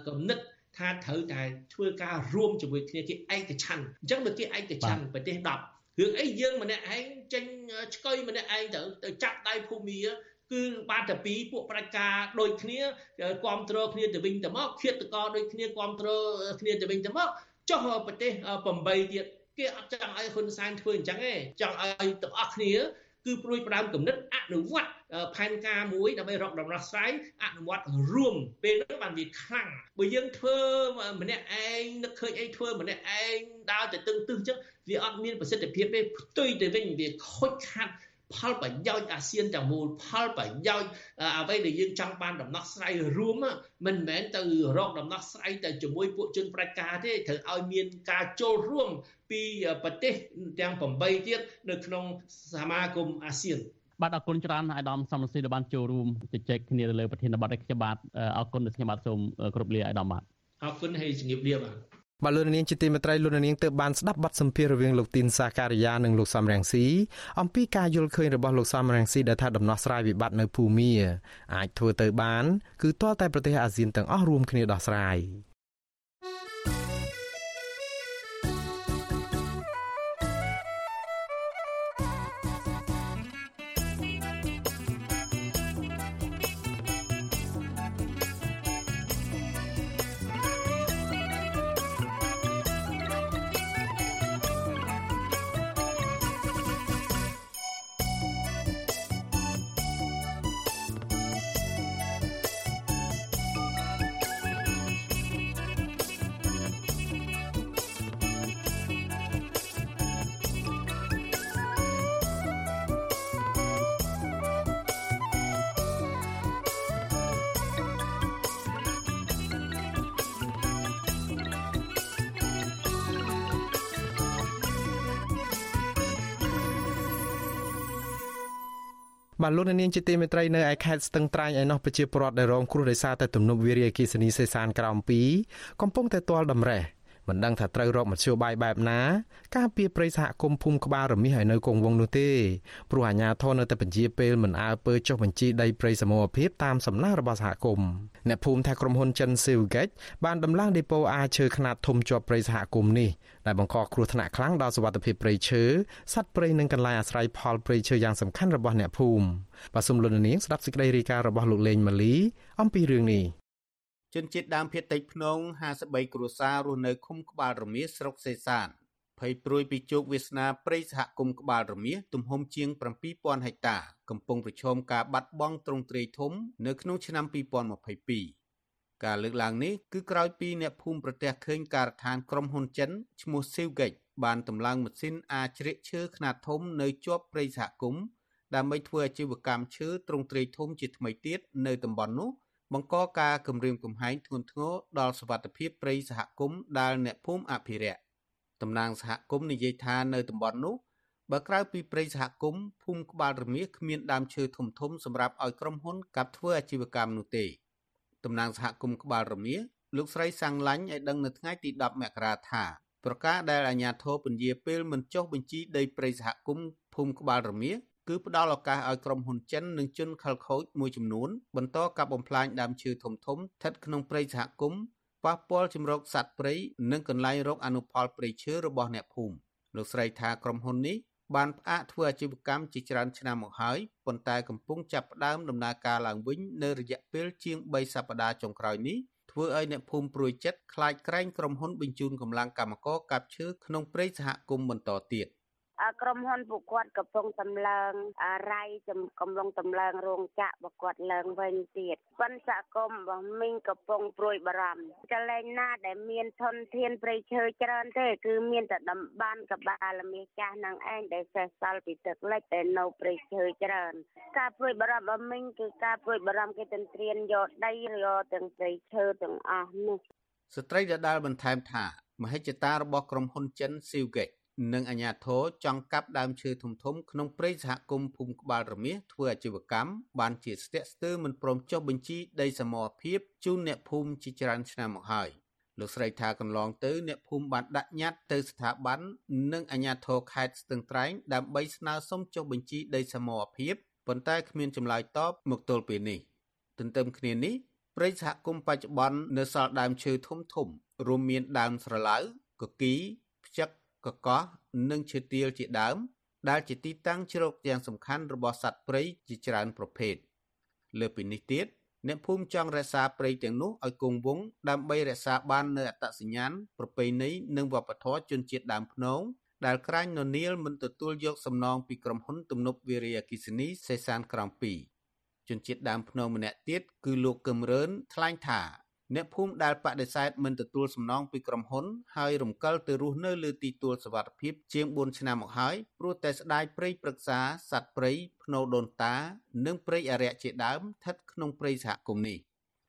Speaker 13: គំនិត ថាត្រូវតែធ្វើការរួមជាមួយគ្នាគេឯកច្ឆ័ន្ទអញ្ចឹងបើគេឯកច្ឆ័ន្ទប្រទេស10រឿងអីយើងម្នាក់ឯងចេញឆ្កុយម្នាក់ឯងទៅទៅចាប់ដៃភូមិគឺបានតែពីពួកប្រជាដូចគ្នាគ្រប់គ្រងគ្នាទៅវិញទៅមកឃាតករដូចគ្នាគ្រប់គ្រងគ្នាទៅវិញទៅមកចុះប្រទេស8ទៀតគេអត់ចង់ឲ្យហ៊ុនសែនធ្វើអញ្ចឹងទេចង់ឲ្យទាំងអស់គ្នា គឺព្រួយផ្ដើមគំនិតអនុវត្តផែនការមួយដើម្បីរកដំណោះស្រាយអនុវត្តរួមពេលនោះបានវាខ្លាំងបើយើងធ្វើម្នាក់ឯងនឹកឃើញអីធ្វើម្នាក់ឯងដើរទៅទឹងទឹះអញ្ចឹងវាអត់មានប្រសិទ្ធភាពទេផ្ទុយទៅវិញវាខូចខាត់ ផលប្រយោជន៍អាស៊ានទាំងមូលផលប្រយោជន៍អ្វីដែលយើងចង់បានដំណោះស្រាយរួមមិនមែនទៅរកដំណោះស្រាយតែជាមួយពួកជនប្រជាការទេត្រូវឲ្យមានការចូលរួមពីប្រទេសទាំង8ទៀតនៅក្នុងសមាគមអាស៊ាន
Speaker 12: បាទអរគុណច្រើនអាដាមសំរងស៊ីដែលបានចូលរួមជជែកគ្នាទៅលើប្រធានបទនេះខ្ញុំបាទអរគុណដែលខ្ញុំបាទសូមគ្រប់លាអាដាមបាទ
Speaker 13: អរគុណហើយជំរាបលាបាទ
Speaker 4: បាទលោកនាងជាទីមេត្រីលោកនាងទើបបានស្ដាប់បទសម្ភាសន៍រវាងលោកទីនសាការីយ៉ានិងលោកសំរងស៊ីអំពីការយល់ឃើញរបស់លោកសំរងស៊ីដែលថាដំណោះស្រាយវិបត្តិនៅភូមាអាចធ្វើទៅបានគឺទាល់តែប្រទេសអាស៊ានទាំងអស់រួមគ្នាដោះស្រាយ បាទលោកនាងជាទីមេត្រីនៅឯខេត្តស្ទឹងត្រែងឯណោះប្រជាពលរដ្ឋដែលរងគ្រោះដោយសារតែទំនប់វារីអគ្គិសនីសេសានក្រោម2កំពុងតែទាល់តម្រេះ មិនដឹងថាត្រូវរកមធ្យោបាយបែបណា ការពីប្រិយសហគមន៍ភូមិក្បាលរមាសឲ្យនៅគង់វងនោះទេព្រោះអាជ្ញាធរនៅតែបញ្ជាពេលមិនអើពើចុះបញ្ជីដីប្រិយសមរភាពតាមសំណើរបស់សហគមន៍អ្នកភូមិថាក្រុមហ៊ុនចិនស៊ីវហ្គេចបានដំឡើងដេប៉ូអាឈើខ្នាតធំជាប់ប្រិយសហគមន៍នេះដែលបង្កគ្រោះថ្នាក់ខ្លាំងដល់សុវត្ថិភាពព្រៃឈើសត្វព្រៃនិងកន្លែងអាស្រ័យផលព្រៃឈើយ៉ាងសំខាន់របស់អ្នកភូមិបាទសូមលោកនាងស្ដាប់សេចក្តីរាយការណ៍របស់លោកលេងម៉ាលីអំពីរឿងនេះ
Speaker 14: ជនជាតិដើមភាគតិចភ្នង53គ្រួសាររស់នៅឃុំក្បាលរមៀសស្រុកសេសានភ័យព្រួយពីជោគវាសនាព្រៃសហគមន៍ក្បាលរមៀសទំហំជាង7000ហិកតាកំពុងប្រឈមការបាត់បង់ទ្រង់ទ្រាយធំនៅក្នុងឆ្នាំ2022ការលើកឡើងនេះគឺក្រោយពីអ្នកភូមិប្រទះឃើញការដ្ឋានក្រុមហ៊ុនចិនឈ្មោះ Silgate បានតម្លើងម៉ាស៊ីនអាចជ្រៀកឈើខ្នាតធំនៅជាប់ព្រៃសហគមន៍ដើម្បីធ្វើអាជីវកម្មឈើទ្រង់ទ្រាយធំជាថ្មីទៀតនៅតំបន់នោះ បង្កការគំរាមកំហែងធ្ងន់ធ្ងរដល់សវត្ថិភាពព្រៃសហគមន៍ដែលអ្នកភូមិអភិរក្សតំណាងសហគមន៍និយាយថានៅតំបន់នោះបើក្រៅពីព្រៃសហគមន៍ភូមិក្បាលរមៀគ្មានដើមឈើធំធំសម្រាប់ឲ្យក្រុមហ៊ុនកាប់ធ្វើអាជីវកម្មនោះទេតំណាងសហគមន៍ក្បាលរមៀលោកស្រីសាំងឡាញ់ឲ្យដឹងនៅថ្ងៃទី10មករាថាប្រការដែលអាជ្ញាធរពន្យាពេលមិនចុះបញ្ជីដីព្រៃសហគមន៍ភូមិក្បាលរមៀ គឺផ្ដល់ឱកាសឲ្យក្រុមហ៊ុនចិននិងជនខិលខូចមួយចំនួនបន្តកាប់បំផ្លាញដើមឈើធំធំស្ថិតក្នុងព្រៃសហគមន៍ប៉ះពាល់ជំរកសត្វព្រៃនិងកន្លែងរកអនុផលព្រៃឈើរបស់អ្នកភូមិលោកស្រីថាក្រុមហ៊ុននេះបានផ្អាកធ្វើអាជីវកម្មជាច្រើនឆ្នាំមកហើយប៉ុន្តែកំពុងចាប់ផ្ដើមដំណើរការឡើងវិញនៅរយៈពេលជាង3សប្តាហ៍ចុងក្រោយនេះធ្វើឲ្យអ្នកភូមិព្រួយចិត្តខ្លាចក្រែងក្រុមហ៊ុនបញ្ជូនកម្លាំងកម្មករកាប់ឈើក្នុងព្រៃសហគមន៍បន្តទៀត។
Speaker 15: ក្រុមហ៊ុនពួកគាត់កំពុងតម្លើងរៃកំពុងតម្លើងរោងចក្ររបស់គាត់ឡើងវិញទៀតប៉ុន្តែសហគមន៍របស់មីងកំពុងព្រួយបារម្ភកលែងណាដែលមានធនធានព្រៃឈើច្រើនទេគឺមានតែតំបន់កបាលមាសចាស់នឹងឯងដែលសេសសល់ពីទឹកលិចតែនៅព្រៃឈើច្រើន ការព្រួយបារម្ភរបស់មីងគឺការព្រួយបារម្ភគេទន្ទ្រានយកដីយកទាំងព្រៃឈើទាំងអស់នោះ
Speaker 14: ស្ត្រីដដាលបន្ថែមថាមហិច្ឆតារបស់ក្រុមហ៊ុនចិន Silgate និងអាជ្ញាធរចង់កាប់ដើមឈើធំធំក្នុងព្រៃសហគមន៍ភូមិក្បាលរមៀសធ្វើអាជីវកម្មបានជាស្ទាក់ស្ទើរមិនព្រមចុះបញ្ជីដីសមរភាពជូនអ្នកភូមិជាច្រើនឆ្នាំមកហើយលោកស្រីថាកន្លងទៅអ្នកភូមិបានដាក់ញត្តិទៅស្ថាប័ននិងអាជ្ញាធរខេត្តស្ទឹងត្រែងដើម្បីស្នើសុំចុះបញ្ជីដីសមរភាពប៉ុន្តែគ្មានចម្លើយតបមកទល់ពេលនេះទន្ទឹមគ្នានេះព្រៃសហគមន៍បច្ចុប្បន្ននៅសល់ដើមឈើធំធំរួមមានដើមស្រឡៅកគីផ្ចឹក កកោះនិងឈើទាលជាដើម ដែលជាទីតាំងជ្រកយ៉ាងសំខាន់របស់សត្វព្រៃជាច្រើនប្រភេទលើពីនេះទៀតអ្នកភូមិចង់រក្សាព្រៃទាំងនោះឲ្យគង់វង្សដើម្បីរក្សាបាននូវអត្តសញ្ញាណប្រពៃណីនិងវប្បធម៌ជនជាតិដើមភ្នងដែលក្រាញ់ននៀលមិនទទួលយកសំណងពីក្រុមហ៊ុនទំនប់វារីអគិសនីសេសានក្រំ2ជនជាតិដើមភ្នងម្នាក់ទៀតគឺលោកកឹមរឿនថ្លែងថា អ្នកភូមិដែលបដិសេធមិនទទួលសំណងពីក្រុមហ៊ុនហើយរំកិលទៅរស់នៅលើទីទួលសវត្ថភាពជាង4ឆ្នាំមកហើយព្រោះតែស្ដាយព្រៃព្រឹក្សាសត្វព្រៃភ្នៅដូនតា និងព្រៃអរិយជាដើមស្ថិតក្នុងព្រៃសហគមន៍នេះ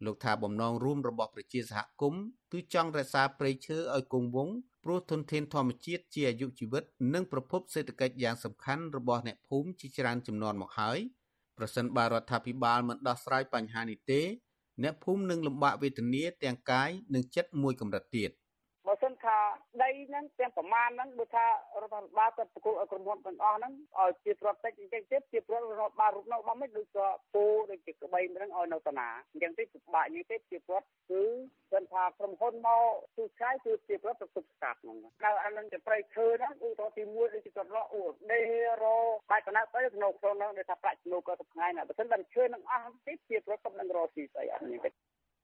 Speaker 14: លោកថាបំណងរួមរបស់ប្រជាសហគមន៍គឺចង់រក្សាព្រៃឈើឲ្យគង់វង្សព្រោះធនធានធម្មជាតិជាអាយុជីវិត និងប្រភពសេដ្ឋកិច្ចយ៉ាងសំខាន់របស់អ្នកភូមិជាច្រើនចំនួនមកហើយប្រសិនបើរដ្ឋាភិបាលមិនដោះស្រាយបញ្ហានេះទេ អ្នកភូមិនឹងលំបាកវេទនាទាំងកាយនិងចិត្តមួយកម្រិតទៀត។
Speaker 16: បើសិន ថាដីហ្នឹងទាំងប្រមាណហ្នឹងបើថារដ្ឋាភិបាលគាត់ប្រគល់ឲ្យក្រុមហ៊ុនទាំងអស់ហ្នឹងឲ្យជាប្រតិចអញ្ចឹងទៀតជាប្ររដ្ឋបាលរូបនោះរបស់មិនដូចក៏ពូដូចជាក្បីហ្នឹងឲ្យនៅតាណាអញ្ចឹងទេពិបាកអញ្ចឹងទេជាប្រត់គឺគាត់ថាក្រុមហ៊ុនមកទូឆ្ងាយគឺជាប្រត់ប្រគល់ស្កាត់ហ្នឹងនៅអានឹងជាប្រៃឈើហ្នឹងឧទាហរណ៍ទី1ដូចជាគាត់រកអូដេរបាច់កណៅទៅក្នុងក្នុងហ្នឹងដែលថាប្រាក់ចំណូលគាត់ទៅថ្ងៃណាបើមិនបានឈើនឹងអស់ទេជាប្រត់គាត់នឹងរកស៊ីស្អីអត់នេះទេ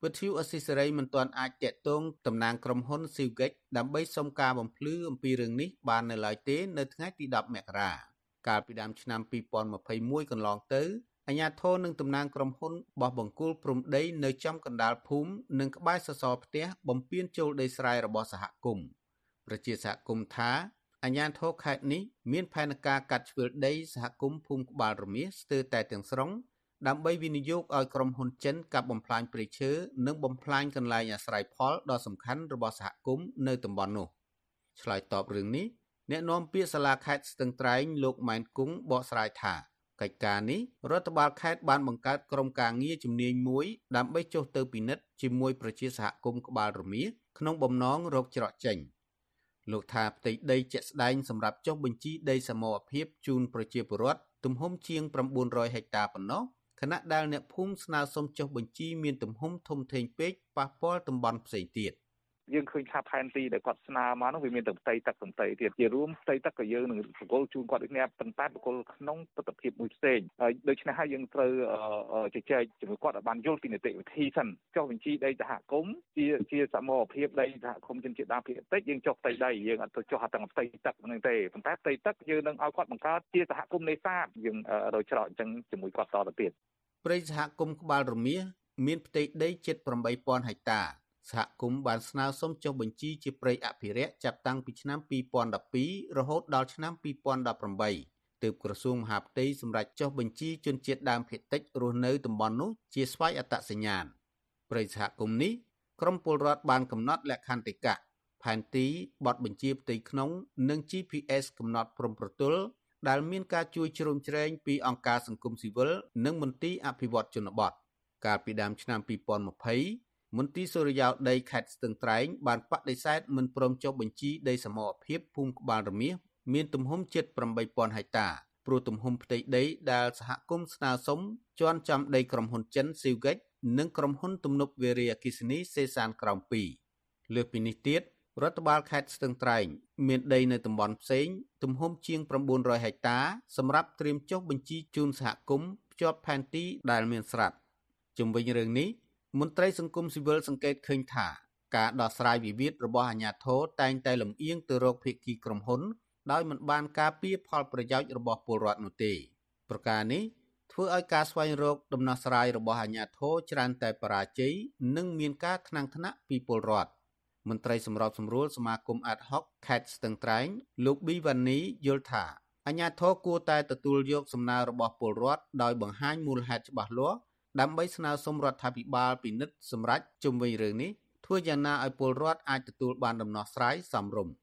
Speaker 14: វិទ្យុអស៊ីសេរីមិនទាន់អាចតាក់ទងតំណាងក្រុមហ៊ុន Silgate ដើម្បីសុំការបំភ្លឺអំពីរឿងនេះបាននៅឡើយទេនៅថ្ងៃទី10មករាកាលពីដើមឆ្នាំ2021កន្លងទៅអាជ្ញាធរនិងតំណាងក្រុមហ៊ុនបោះបង្គោលព្រំដីនៅចំកណ្ដាលភូមិនិងក្បែរសសរផ្ទះបំពេញចូលដីស្រែរបស់សហគមន៍ប្រជាសហគមន៍ថាអាជ្ញាធរខេត្តនេះមានផែនការកាត់ជ្រឿលដីសហគមន៍ភូមិក្បាលរមៀសស្ទើរតែទាំងស្រុង ដើម្បីវិនិយោគឲ្យក្រុមហ៊ុនចិនកាប់បំផ្លាញព្រៃឈើនិងបំផ្លាញកន្លែងអាស្រ័យផលដ៏សំខាន់របស់សហគមន៍នៅតំបន់នោះឆ្លើយតបរឿងនេះអ្នកនាំពាក្យសាលាខេត្តស្ទឹងត្រែងលោកម៉ែនគង់បកស្រាយថាកិច្ចការនេះរដ្ឋបាលខេត្តបានបង្កើតក្រុមការងារជំនាញមួយដើម្បីចុះទៅពិនិត្យជាមួយប្រជាសហគមន៍ក្បាលរមៀក្នុងបំណងរកច្រកចេញលោកថាផ្ទៃដីជាក់ស្ដែងសម្រាប់ចុះបញ្ជីដីសមរភាពជូនប្រជាពលរដ្ឋទំហំជាង900ហិកតាប៉ុណ្ណោះ ខណៈដែលអ្នកភូមិស្នើសុំចុះបញ្ជីមានទំហំធំធេងពេកប៉ះពាល់តំបន់ផ្សេងទៀត
Speaker 17: យើងឃើញថាផែនទីដែលគាត់ស្នើមកនោះវាមានតែផ្ទៃទឹកផ្ទៃទៀតជារួមផ្ទៃទឹកក៏យើងនឹងបកគលជូនគាត់ដូចនេះប៉ុន្តែបកគលក្នុងទស្សនវិជ្ជាមួយផ្សេងហើយដូច្នេះហើយយើងត្រូវជជែកជាមួយគាត់ឲ្យបានយល់ពីនីតិវិធីសិនចុះបញ្ជីដីសហគមន៍ជាជាសមរភាពដីសហគមន៍ជនជាតិដើមភាគតិចយើងចុះផ្ទៃដីយើងអត់ទៅចុះទាំងផ្ទៃទឹកហ្នឹងទេប៉ុន្តែផ្ទៃទឹកយើងនឹងឲ្យគាត់បង្កើតជាសហគមន៍នេសាទយើងរយច្រកអញ្ចឹងជាមួយគាត់តទៅទៀត
Speaker 14: ព្រៃសហគមន៍ក្បាលរមៀសមានផ្ទៃដីជិត8000ហិកតា សហគមន៍បានស្នើសុំចុះបញ្ជីជាព្រៃអភិរក្សចាប់តាំងពីឆ្នាំ2012រហូតដល់ឆ្នាំ2018ទើបក្រសួងមហាផ្ទៃសម្រេចចុះបញ្ជីជនជាតិដើមភាគតិចរស់នៅតំបន់នោះជាស្វ័យអត្តសញ្ញាណប្រិយសហគមន៍នេះក្រមពលរដ្ឋបានកំណត់លក្ខន្តិកៈផែនទីបទបញ្ជាផ្ទៃក្នុង និង GPS កំណត់ព្រំប្រទល់ដែលមានការជួយជ្រោមជ្រែងពីអង្គការសង្គមស៊ីវិលនិងមន្ទីរអភិវឌ្ឍជនបទកាលពីដើមឆ្នាំ2020 មន្ទីរសុរិយោដីខេត្តស្ទឹងត្រែងបានបដិសេធមិនព្រមចុះបញ្ជីដីសមរភាពភូមិក្បាលរមៀសមានទំហំជិត8000ហិកតាព្រោះទំហំផ្ទៃដីដែលសហគមន៍ស្នើសុំជន់ចំដីក្រុមហ៊ុនចិនស៊ីវហ្គិចនិងក្រុមហ៊ុនទំនប់វារីអគ្គិសនីសេសានក្រោម2លើសពីនេះទៀតរដ្ឋបាលខេត្តស្ទឹងត្រែង មានដីនៅតំបន់ផ្សេង ទំហំជាង900ហិកតាសម្រាប់ត្រៀមចុះបញ្ជីជូនសហគមន៍ភ្ជាប់ផែនទីដែលមានស្រាប់ជំវិញរឿងនេះ មន្ត្រីសង្គមស៊ីវិលសង្កេតឃើញថាការដោះស្រាយវិវាទរបស់អាជ្ញាធរតែងតែលំអៀងទៅរកភាគីក្រុមហ៊ុន ដោយមិនបានការពារផលប្រយោជន៍របស់ពលរដ្ឋនោះទេ ប្រការនេះធ្វើឲ្យការស្វែងរកដំណោះស្រាយរបស់អាជ្ញាធរច្រើនតែបរាជ័យនិងមានការថ្នាំងថ្នាក់ពីពលរដ្ឋមន្ត្រីសម្របសម្រួលសមាគមអាត់ហុកខេត្តស្ទឹងត្រែងលោកប៊ីវ៉ានីយល់ថាអាជ្ញាធរគួរតែទទួលយកសំណើរបស់ពលរដ្ឋដោយបង្ហាញមូលហេតុច្បាស់លាស់ ដើម្បីស្នើសុំរដ្ឋាភិបាលពិនិត្យសម្រេចជុំវិញរឿងនេះធ្វើយ៉ាងណាឲ្យពលរដ្ឋអាចទទួលបានដំណោះស្រាយសមរម្យ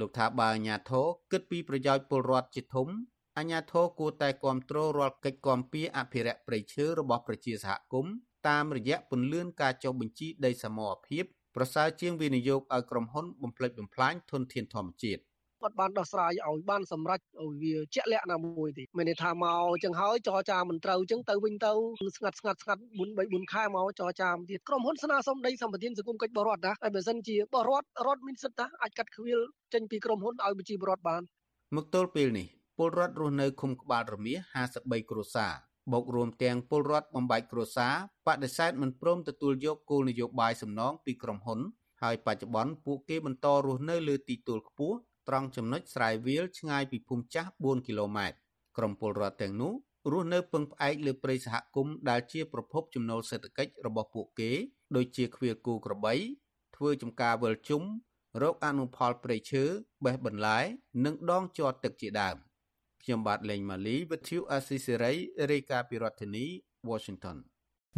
Speaker 14: លោកថាបើអាជ្ញាធរគិតពីប្រយោជន៍ពលរដ្ឋជាធំអាជ្ញាធរគួរតែគ្រប់គ្រងរាល់កិច្ចគាំពៀអភិរក្សព្រៃឈើរបស់ប្រជាសហគមន៍តាមរយៈពន្លឿនការចុះបញ្ជីដីសមរភាពប្រសើរជាងវិនិយោគឲ្យក្រុមហ៊ុនបំផ្លិចបំផ្លាញធនធានធម្មជាតិ
Speaker 18: គាត់បានដោះស្រាយឲ្យបានសម្រេចឲ្យវាជាក់លាក់ណាមួយទេមានន័យថាមកអញ្ចឹងហើយចរចាមិនត្រូវអញ្ចឹងទៅវិញទៅស្ងាត់ស្ងាត់ស្ងាត់4 3 4ខែមកចរចាទៀតក្រុមហ៊ុនស្នើសុំដីសម្បត្តិសង្គមកិច្ចបរដ្ឋណាហើយបើសិនជាបរដ្ឋរដ្ឋមានសិទ្ធិណាអាចកាត់ខ្វៀលចេញពីក្រុមហ៊ុនឲ្យប្រជាពលរដ្ឋបាន
Speaker 14: មកទល់ពេលនេះពលរដ្ឋរស់នៅឃុំក្បាលរមៀស53គ្រួសារបូករួមទាំងពលរដ្ឋបំបែកគ្រួសារបដិសេធមិនព្រមទទួលយកគោលនយោបាយសំណងពីក្រុមហ៊ុនហើយបច្ចុប្បន្នពួកគេបន្តរស់នៅលើទីទួលខ្ពស់ ត្រង់ចំណុចស្រែវាលឆ្ងាយពីភូមិចាស់4គីឡូម៉ែត្រក្រុមពលរដ្ឋទាំងនោះរស់នៅពឹងផ្អែកលើព្រៃសហគមន៍ដែលជាប្រភពចំណូលសេដ្ឋកិច្ចរបស់ពួកគេ ដូចជាឃ្វាលគូក្របីធ្វើចំការវិលជុំរកអនុផលព្រៃឈើបេះបន្លែនិងដងជាប់ទឹកជាដើមខ្ញុំបាទលេងម៉ាលីវិទ្យុអេស៊ីសេរីរាយការណ៍ពីរដ្ឋធានី Washington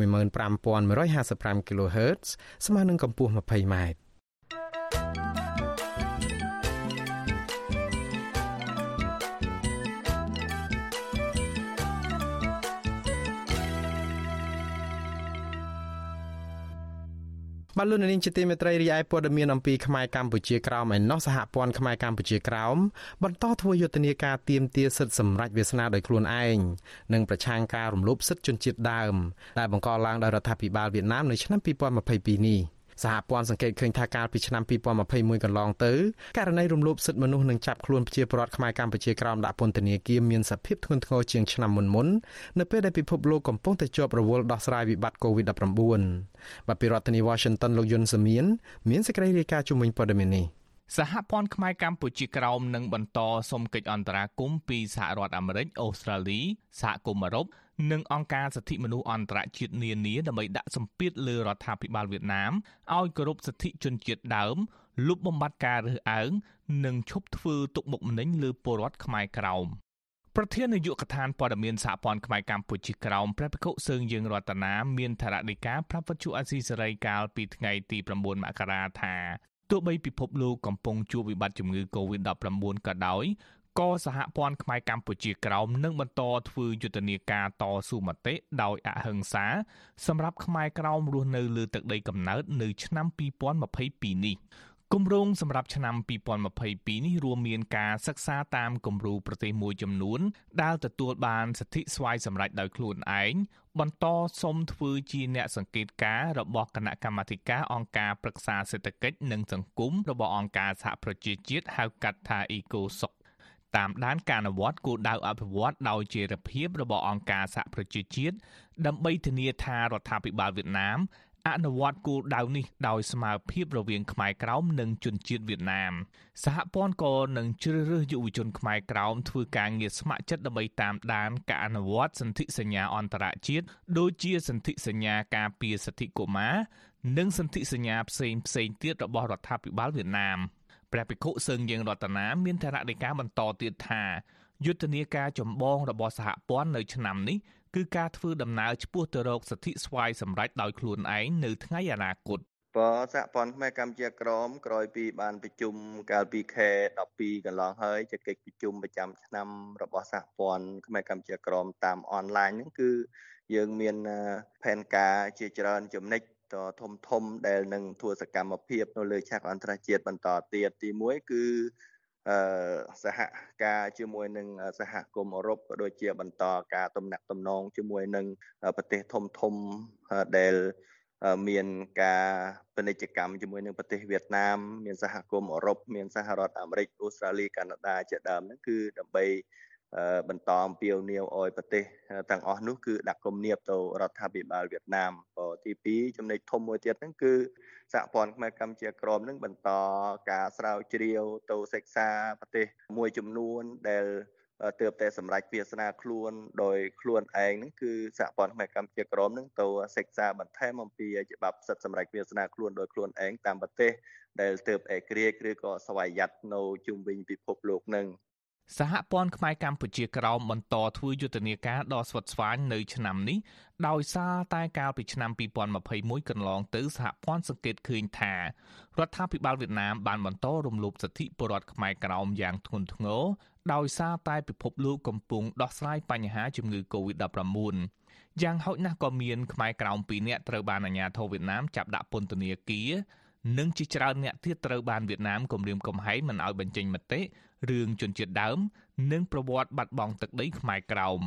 Speaker 4: 15155 kHz ស្មើនឹងកម្ពស់ 20m បាទលោកនាងជាទីមេត្រីរីឯព័ត៌មានអំពីខ្មែរកម្ពុជាក្រោមឯណោះសហព័ន្ធខ្មែរកម្ពុជាក្រោមបន្តធ្វើយុទ្ធនាការទៀមទាសិទ្ធិសម្រេចវាសនាដោយខ្លួនឯងនិងប្រឆាំងការរំលោភសិទ្ធិជនជាតិដើមដែលបង្កឡើងដោយរដ្ឋាភិបាលវៀតណាមនៅឆ្នាំ2022នេះ។ សហព័ន្ធសង្កេតឃើញថាកាលពីឆ្នាំ2021កន្លងទៅករណីរំលោភសិទ្ធិមនុស្សនិងចាប់ខ្លួនប្រជាពលរដ្ឋខ្មែរកម្ពុជាក្រោមដាក់ពន្ធនាគារមានសភាពធ្ងន់ធ្ងរជាងឆ្នាំមុនមុននៅពេលដែលពិភពលោកកំពុងតែជាប់រវល់ដោះស្រាយវិបត្តិ COVID-19 បាទពីរដ្ឋធានី Washington លោកយុនសាមៀនមានសេចក្តីរាយការណ៍ជំវិញព័ត៌មាននេះ
Speaker 19: សហព័ន្ធខ្មែរកម្ពុជាក្រោមនឹងបន្តសុំកិច្ចអន្តរាគមន៍ពីសហរដ្ឋអាមេរិកអូស្ត្រាលីសហគមន៍អឺរ៉ុបនិងអង្គការសិទ្ធិមនុស្សអន្តរជាតិនានាដើម្បីដាក់សម្ពាធលើរដ្ឋាភិបាលវៀតណាមឲ្យគោរពសិទ្ធិជនជាតិដើមលុបបំបាត់ការរើសអើងនិងឈប់ធ្វើទុកបុកម្នេញលើពលរដ្ឋខ្មែរក្រោមប្រធាននាយកដ្ឋានព័ត៌មានសហព័ន្ធខ្មែរកម្ពុជាក្រោមព្រះភិក្ខុសើងយើងរតនាមានថារដីកាប្រាប់វិទ្យុអាស៊ីសេរីកាលពីថ្ងៃទី9មករាថា ទោះបីពិភពលោកកំពុងជួបវិបត្តិជំងឺ Covid-19 ក៏ដោយក៏សហព័ន្ធខ្មែរកម្ពុជាក្រោមនឹងបន្តធ្វើយុទ្ធនាការតស៊ូមតិដោយអហិង្សាសម្រាប់ខ្មែរក្រោមរស់នៅលើទឹកដីកំណើតនៅឆ្នាំ2022នេះ គម្រោងសម្រាប់ឆ្នាំ2022នេះរួមមានការសិក្សាតាមគំរូប្រទេសមួយចំនួន ដែលទទួលបានសិទ្ធិស្វ័យសម្រេចដោយខ្លួនឯងបន្តសុំធ្វើជាអ្នកសង្កេតការណ៍របស់គណៈកម្មាធិការអង្គការប្រឹក្សាសេដ្ឋកិច្ចនិងសង្គមរបស់អង្គការសហប្រជាជាតិហៅកាត់ថា ECOSOC តាមដានការអនុវត្តគោលដៅអភិវឌ្ឍដោយជារភាពរបស់អង្គការសហប្រជាជាតិដើម្បីធានាថារដ្ឋាភិបាលវៀតណាម អនុវត្តគោលដៅនេះដោយស្មើភាពរវាងខ្មែរក្រោមនិងជនជាតិវៀតណាមសហព័ន្ធក៏នឹងជ្រើសរើសយុវជនខ្មែរក្រោមធ្វើការងារស្ម័គ្រចិត្តដើម្បីតាមដានការអនុវត្តសន្ធិសញ្ញាអន្តរជាតិដូចជាសន្ធិសញ្ញាការពារសិទ្ធិកុមារនិងសន្ធិសញ្ញាផ្សេងផ្សេងទៀតរបស់រដ្ឋាភិបាលវៀតណាមព្រះភិក្ខុសឹងយើងរតនាមានថរដីកាបន្តទៀតថាយុទ្ធនាការចម្បងរបស់សហព័ន្ធនៅឆ្នាំនេះ គឺការធ្វើដំណើរឆ្ពោះទៅរកសិទ្ធិស្វ័យសម្រេចដោយខ្លួនឯងនៅថ្ងៃអនាគត
Speaker 20: បសហព័ន្ធខ្មែរកម្ពុជាក្រមក្រោយពីបានប្រជុំកាលពីខែ12កន្លងហើយជាកិច្ចប្រជុំប្រចាំឆ្នាំរបស់សហព័ន្ធខ្មែរកម្ពុជាក្រមតាមអនឡាញហ្នឹងគឺយើងមានផែនការជាច្រើនចំណិចតធំធំដែលនឹងធ្វើសកម្មភាពនៅលើឆាកអន្តរជាតិបន្តទៀតទី1គឺ អឺសហការជាមួយនឹងសហគមន៍អឺរ៉ុបក៏ដូចជាបន្តការទំនាក់ទំនងជាមួយនឹងប្រទេសធំធំដែលមានការពាណិជ្ជកម្មជាមួយនឹងប្រទេសវៀតណាមមានសហគមន៍អឺរ៉ុបមានសហរដ្ឋអាមេរិកអូស្ត្រាលីកាណាដាជាដើមហ្នឹងគឺដើម្បី បន្តអំពាវនាវឲ្យប្រទេសទាំងអស់នោះគឺដាក់គំនាបទៅរដ្ឋាភិបាលវៀតណាមក៏ទី2ចំណុចធំមួយទៀតហ្នឹងគឺសហព័ន្ធខ្មែរកម្ពុជាក្រមនឹងបន្តការស្រាវជ្រាវទៅសិក្សាប្រទេសមួយចំនួនដែលទើបតែសម្រេចវាសនាខ្លួនដោយខ្លួនឯងហ្នឹងគឺសហព័ន្ធខ្មែរកម្ពុជាក្រមហ្នឹងទៅសិក្សាបន្ថែមអំពីច្បាប់សិទ្ធិសម្រេចវាសនាខ្លួនដោយខ្លួនឯងតាមប្រទេសដែលទើបឯករាជ្យឬក៏ស្វ័យយ័តនៅជុំវិញពិភពលោកហ្នឹង
Speaker 19: សហព័ន្ធខ្មែរកម្ពុជាក្រោមបន្តធ្វើយុទ្ធនាការដ៏ស្វិតស្វាញនៅឆ្នាំនេះដោយសារតែកាលពីឆ្នាំ2021កន្លងទៅសហព័ន្ធសង្កេតឃើញថារដ្ឋាភិបាលវៀតណាមបានបន្តរំលោភសិទ្ធិពលរដ្ឋខ្មែរក្រោមយ៉ាងធ្ងន់ធ្ងរដោយសារតែពិភពលោកកំពុងដោះស្រាយបញ្ហាជំងឺ Covid-19 យ៉ាងហោចណាស់ក៏មានខ្មែរក្រោម2នាក់ត្រូវបានអាជ្ញាធរវៀតណាមចាប់ដាក់ពន្ធនាគារ និងជាច្រើនអ្នកទៀតត្រូវបានវៀតណាមគំរាមកំហែងមិនឲ្យបញ្ចេញមតិរឿងជនជាតិដើម និងប្រវត្តិបាត់បង់ទឹកដីខ្មែរក្រោម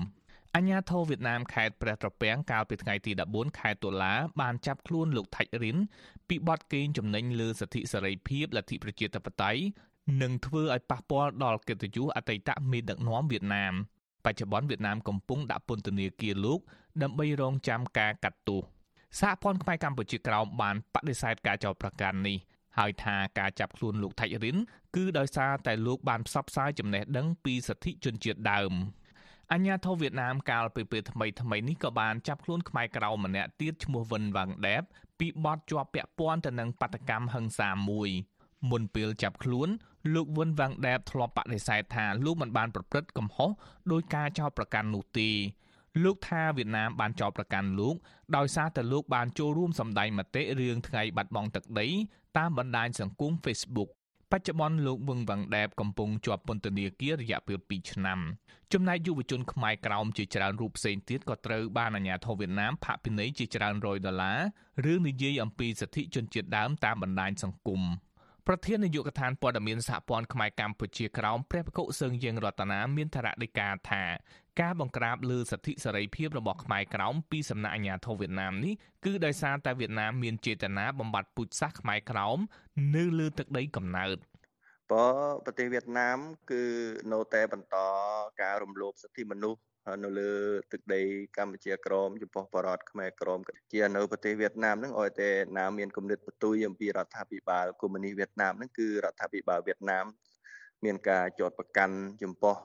Speaker 19: អញ្ញាធិវៀតណាមខេត្តព្រះត្រពាំងកាលពីថ្ងៃទី14ខែតុលាបានចាប់ខ្លួនលោកថាច់រិនពីបទកេងចំណេញលើសិទ្ធិសេរីភាពលទ្ធិប្រជាធិបតេយ្យនិងធ្វើឲ្យប៉ះពាល់ដល់កិត្តិយសអតីតមេដឹកនាំវៀតណាមបច្ចុប្បន្នវៀតណាមកំពុងដាក់ពន្ធនាគារលោកដើម្បីរងចាំការកាត់ទោស សហព័ន្ធខ្មែរកម្ពុជាក្រោមបានបដិសេធការចោទប្រកាន់នេះហើយថាការចាប់ខ្លួនលោកថាច់រិនគឺដោយសារតែលោកបានផ្សព្វផ្សាយចំណេះដឹងពីសិទ្ធិជនជាតិដើមអញ្ញាធិវៀតណាមកាលពីពេលថ្មីថ្មីនេះក៏បានចាប់ខ្លួនខ្មែរក្រៅម្នាក់ទៀតឈ្មោះវិនវ៉ាងដេបពីបទជាប់ពាក់ព័ន្ធទៅនឹងបាតកម្មហិង្សាមួយមុនពេលចាប់ខ្លួនលោកវិនវ៉ាងដេបធ្លាប់បដិសេធថាលោកមិនបានប្រព្រឹត្តកំហុសដោយការចោទប្រកាន់នោះទេ លោកថាវៀតណាមបានចោទប្រកាន់លោកដោយសារតែលោកបានចូលរួមសម្ដែងមតិរឿងថ្ងៃបាត់បង់ទឹកដីតាមបណ្ដាញសង្គម Facebook បច្ចុប្បន្នលោកវឹងវ៉ាងដែបកំពុងជាប់ពន្ធនាគាររយៈពេល2ឆ្នាំ ចំណែកយុវជនខ្មែរក្រោមជាច្រើនរូបផ្សេងទៀតក៏ត្រូវបានអាជ្ញាធរវៀតណាមផាកពិន័យជាច្រើនរយដុល្លារឬនិយាយអំពីសិទ្ធិជនជាតិដើមតាមបណ្ដាញសង្គមប្រធាននាយកដ្ឋានព័ត៌មានសហព័ន្ធខ្មែរកម្ពុជាក្រោមព្រះភិក្ខុសឹងយើងរតនាមានថ្នាក់ដឹកការថា ការបង្ក្រាបលើសិទ្ធិសេរីភាពរបស់ខ្មែរក្រោមពីសំណាក់អាជ្ញាធរវៀតណាមនេះគឺដោយសារតែវៀតណាមមានចេតនាបំបត្តិពូជសាសន៍ខ្មែរក្រោមនៅលើទឹកដីកំណើត
Speaker 20: បើប្រទេសវៀតណាម គឺនៅតែបន្តការរំលោភសិទ្ធិមនុស្សនៅលើទឹកដីកម្ពុជាក្រមចំពោះបរតខ្មែរក្រមជានៅប្រទេសវៀតណាមហ្នឹងឲ្យតែណាមានគំនិតបន្ទុយអំពីរដ្ឋាភិបាលកុម្មុយនីសវៀតណាមហ្នឹងគឺរដ្ឋាភិបាលវៀតណាម មានការចោទប្រកាន់ចំពោះ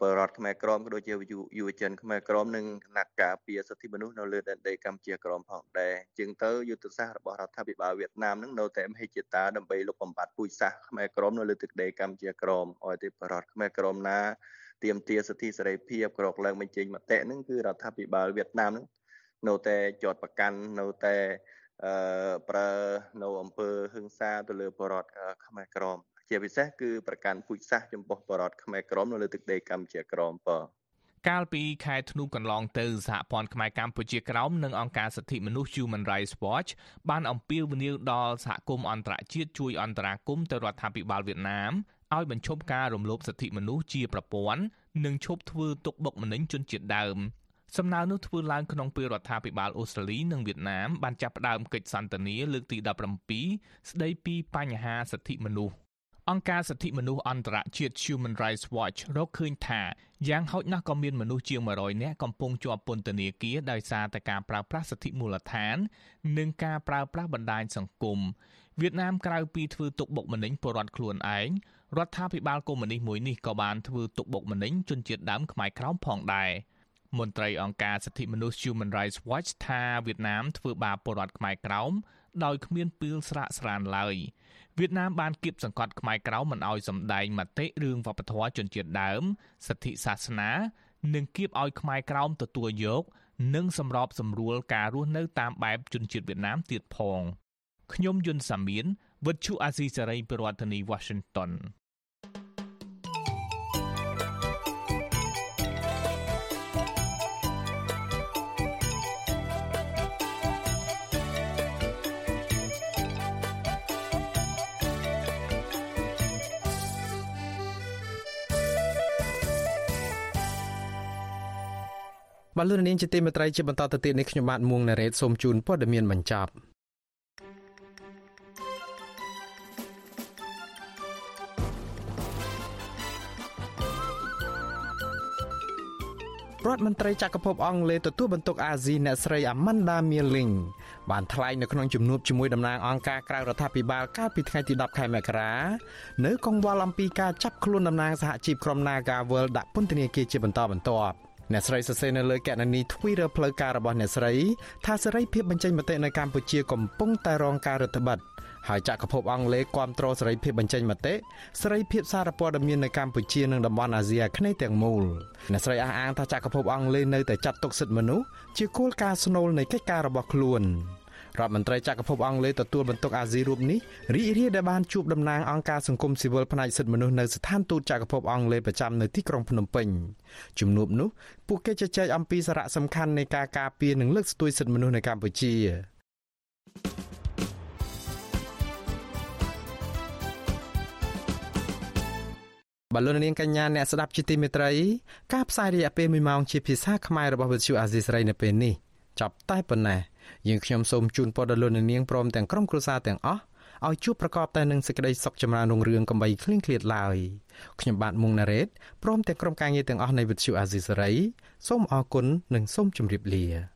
Speaker 20: បរតខ្មែរក្រមក៏ដូចជាយុវជនខ្មែរក្រមនិងគណៈការពារសិទ្ធិមនុស្សនៅលើដែនដីកម្ពុជាក្រមផងដែរជាងទៅយុទ្ធសាស្ត្ររបស់រដ្ឋាភិបាលវៀតណាមនឹងនៅតែមហិច្ឆតាដើម្បីលុបបំបាត់ពូជសាសន៍ខ្មែរក្រមនៅលើទឹកដីកម្ពុជាក្រមឲ្យតែបរតខ្មែរក្រមណាទៀមទាសិទ្ធិសេរីភាពក្រកឡើងបញ្ចេញមតិហ្នឹងគឺរដ្ឋាភិបាលវៀតណាមហ្នឹងនៅតែជាប់ប្រកាន់នៅតែអឺប្រើនៅអង្គើហឹង្សាទៅលើបរតខ្មែរក្រម ជាពិសេសគឺប្រកាន់ពូជសាសន៍ចំពោះបរតខ្មែរក្រមនៅលើទឹកដីកម្ពុជាក្រមប
Speaker 19: កាលពីខែធ្នូកន្លងទៅសហព័ន្ធខ្មែរកម្ពុជាក្រោមនិងអង្គការសិទ្ធិមនុស្ស Human Rights Watch បានអំពាវនាវដល់សហគមន៍អន្តរជាតិជួយអន្តរាគមន៍ទៅរដ្ឋាភិបាលវៀតណាមឲ្យបញ្ឈប់ការរំលោភសិទ្ធិមនុស្សជាប្រព័ន្ធនិងឈប់ធ្វើទុកបុកម្នេញជនជាតិដើមសំណើនោះធ្វើឡើងក្នុងពេលរដ្ឋាភិបាលអូស្ត្រាលីនិងវៀតណាមបានចាប់ផ្ដើមកិច្ចសន្ទនាលើកទី17ស្ដីពីបញ្ហាសិទ្ធិមនុស្ស អង្គការសិទ្ធិមនុស្សអន្តរជាតិ Human Rights Watch រកឃើញថាយ៉ាងហោចណាស់ក៏មានមនុស្សជាង100នាក់កំពុងជាប់ពន្ធនាគារដោយសារតែការប្រើប្រាស់សិទ្ធិមូលដ្ឋាន និងការប្រើប្រាស់បណ្ដាញសង្គមវៀតណាមក្រៅពីធ្វើទុកបុកម្នេញពលរដ្ឋខ្លួនឯងរដ្ឋាភិបាលកុម្មុយនីសមួយនេះក៏បានធ្វើទុកបុកម្នេញជនជាតិដើមខ្មែរក្រោមផងដែរមន្ត្រីអង្គការសិទ្ធិមនុស្ស Human Rights Watch ថាវៀតណាមធ្វើបាបពលរដ្ឋខ្មែរក្រោម ដោយគ្មានពីលស្រាកស្រានឡើយវៀតណាមបានគៀបសង្កត់ខ្មែរក្រៅមិនអោយសម្ដែងមតិរឿងវប្បធម៌ជនជាតិដើមសិទ្ធិសាសនា និងគៀបឲ្យខ្មែរក្រោមទទួលយក និងសម្របសម្រួលការរស់នៅតាមបែបជនជាតិវៀតណាមទៀតផងខ្ញុំយុនសាមៀនវិទ្យុអាស៊ីសេរីប្រធានាធិបតី Washington
Speaker 4: បាទលោកនាងជាទីមេត្រីជាបន្តទៅទៀតនេះខ្ញុំបាទមួងណារ៉េតសូមជូនព័ត៌មានបញ្ចប់រដ្ឋមន្ត្រីចក្រភពអង់គ្លេសទទួលបន្ទុកអាស៊ីអ្នកស្រី Amanda Milling បានថ្លែងនៅក្នុងជំនួបជាមួយតំណាងអង្គការក្រៅរដ្ឋាភិបាលកាលពីថ្ងៃទី10ខែមករានៅកង្វល់អំពីការចាប់ខ្លួនតំណាងសហជីពក្រុម Nagawal ដាក់ពន្ធនាគារជាបន្តបន្ទាប់ អ្នកស្រីសរសេរនៅលើគណនី Twitter ផ្លូវការរបស់អ្នកស្រីថាសេរីភាពបញ្ចេញមតិនៅកម្ពុជាកំពុងតែរងការរឹតបន្តឹងហើយចក្រភពអង់គ្លេសគ្រប់គ្រងសេរីភាពបញ្ចេញមតិសេរីភាពសារព័ត៌មាននៅកម្ពុជានិងតំបន់អាស៊ីអាគ្នេយ៍ទាំងមូលអ្នកស្រីអះអាងថាចក្រភពអង់គ្លេសនៅតែចាត់ទុកសិទ្ធិមនុស្សជាគោលការណ៍ស្នូលនៃកិច្ចការរបស់ខ្លួន រដ្ឋមន្ត្រីចក្រភពអង់គ្លេសទទួលបន្ទុកអាស៊ីរូបនេះរីករាយដែលបានជួបតំណាងអង្គការសង្គមស៊ីវិលផ្នែកសិទ្ធិមនុស្សនៅស្ថានទូតចក្រភពអង់គ្លេសប្រចាំនៅទីក្រុងភ្នំពេញជំនួបនោះពួកគេជជែកអំពីសារៈសំខាន់នៃការការពារនិងលើកស្ទួយសិទ្ធិមនុស្សនៅកម្ពុជាបលូននាងកញ្ញាអ្នកស្ដាប់ជាទីមេត្រីការផ្សាយរយៈពេល1ម៉ោងជាភាសាខ្មែររបស់វិទ្យុអាស៊ីសេរីនៅពេលនេះចប់តែប៉ុណ្ណេះ យើងខ្ញុំសូមជូនពរដល់លោកនាងព្រមទាំងក្រុមគ្រួសារទាំងអស់ឲ្យជួបប្រកបតែនឹងសេចក្តីសុខចម្រើនរុងរឿងកំបីគ្លៀងគ្លាតឡើយខ្ញុំបាទមុងណារ៉េតព្រមទាំងក្រុមការងារទាំងអស់នៃវិទ្យុអាស៊ីសេរីសូមអរគុណនិងសូមជម្រាបលា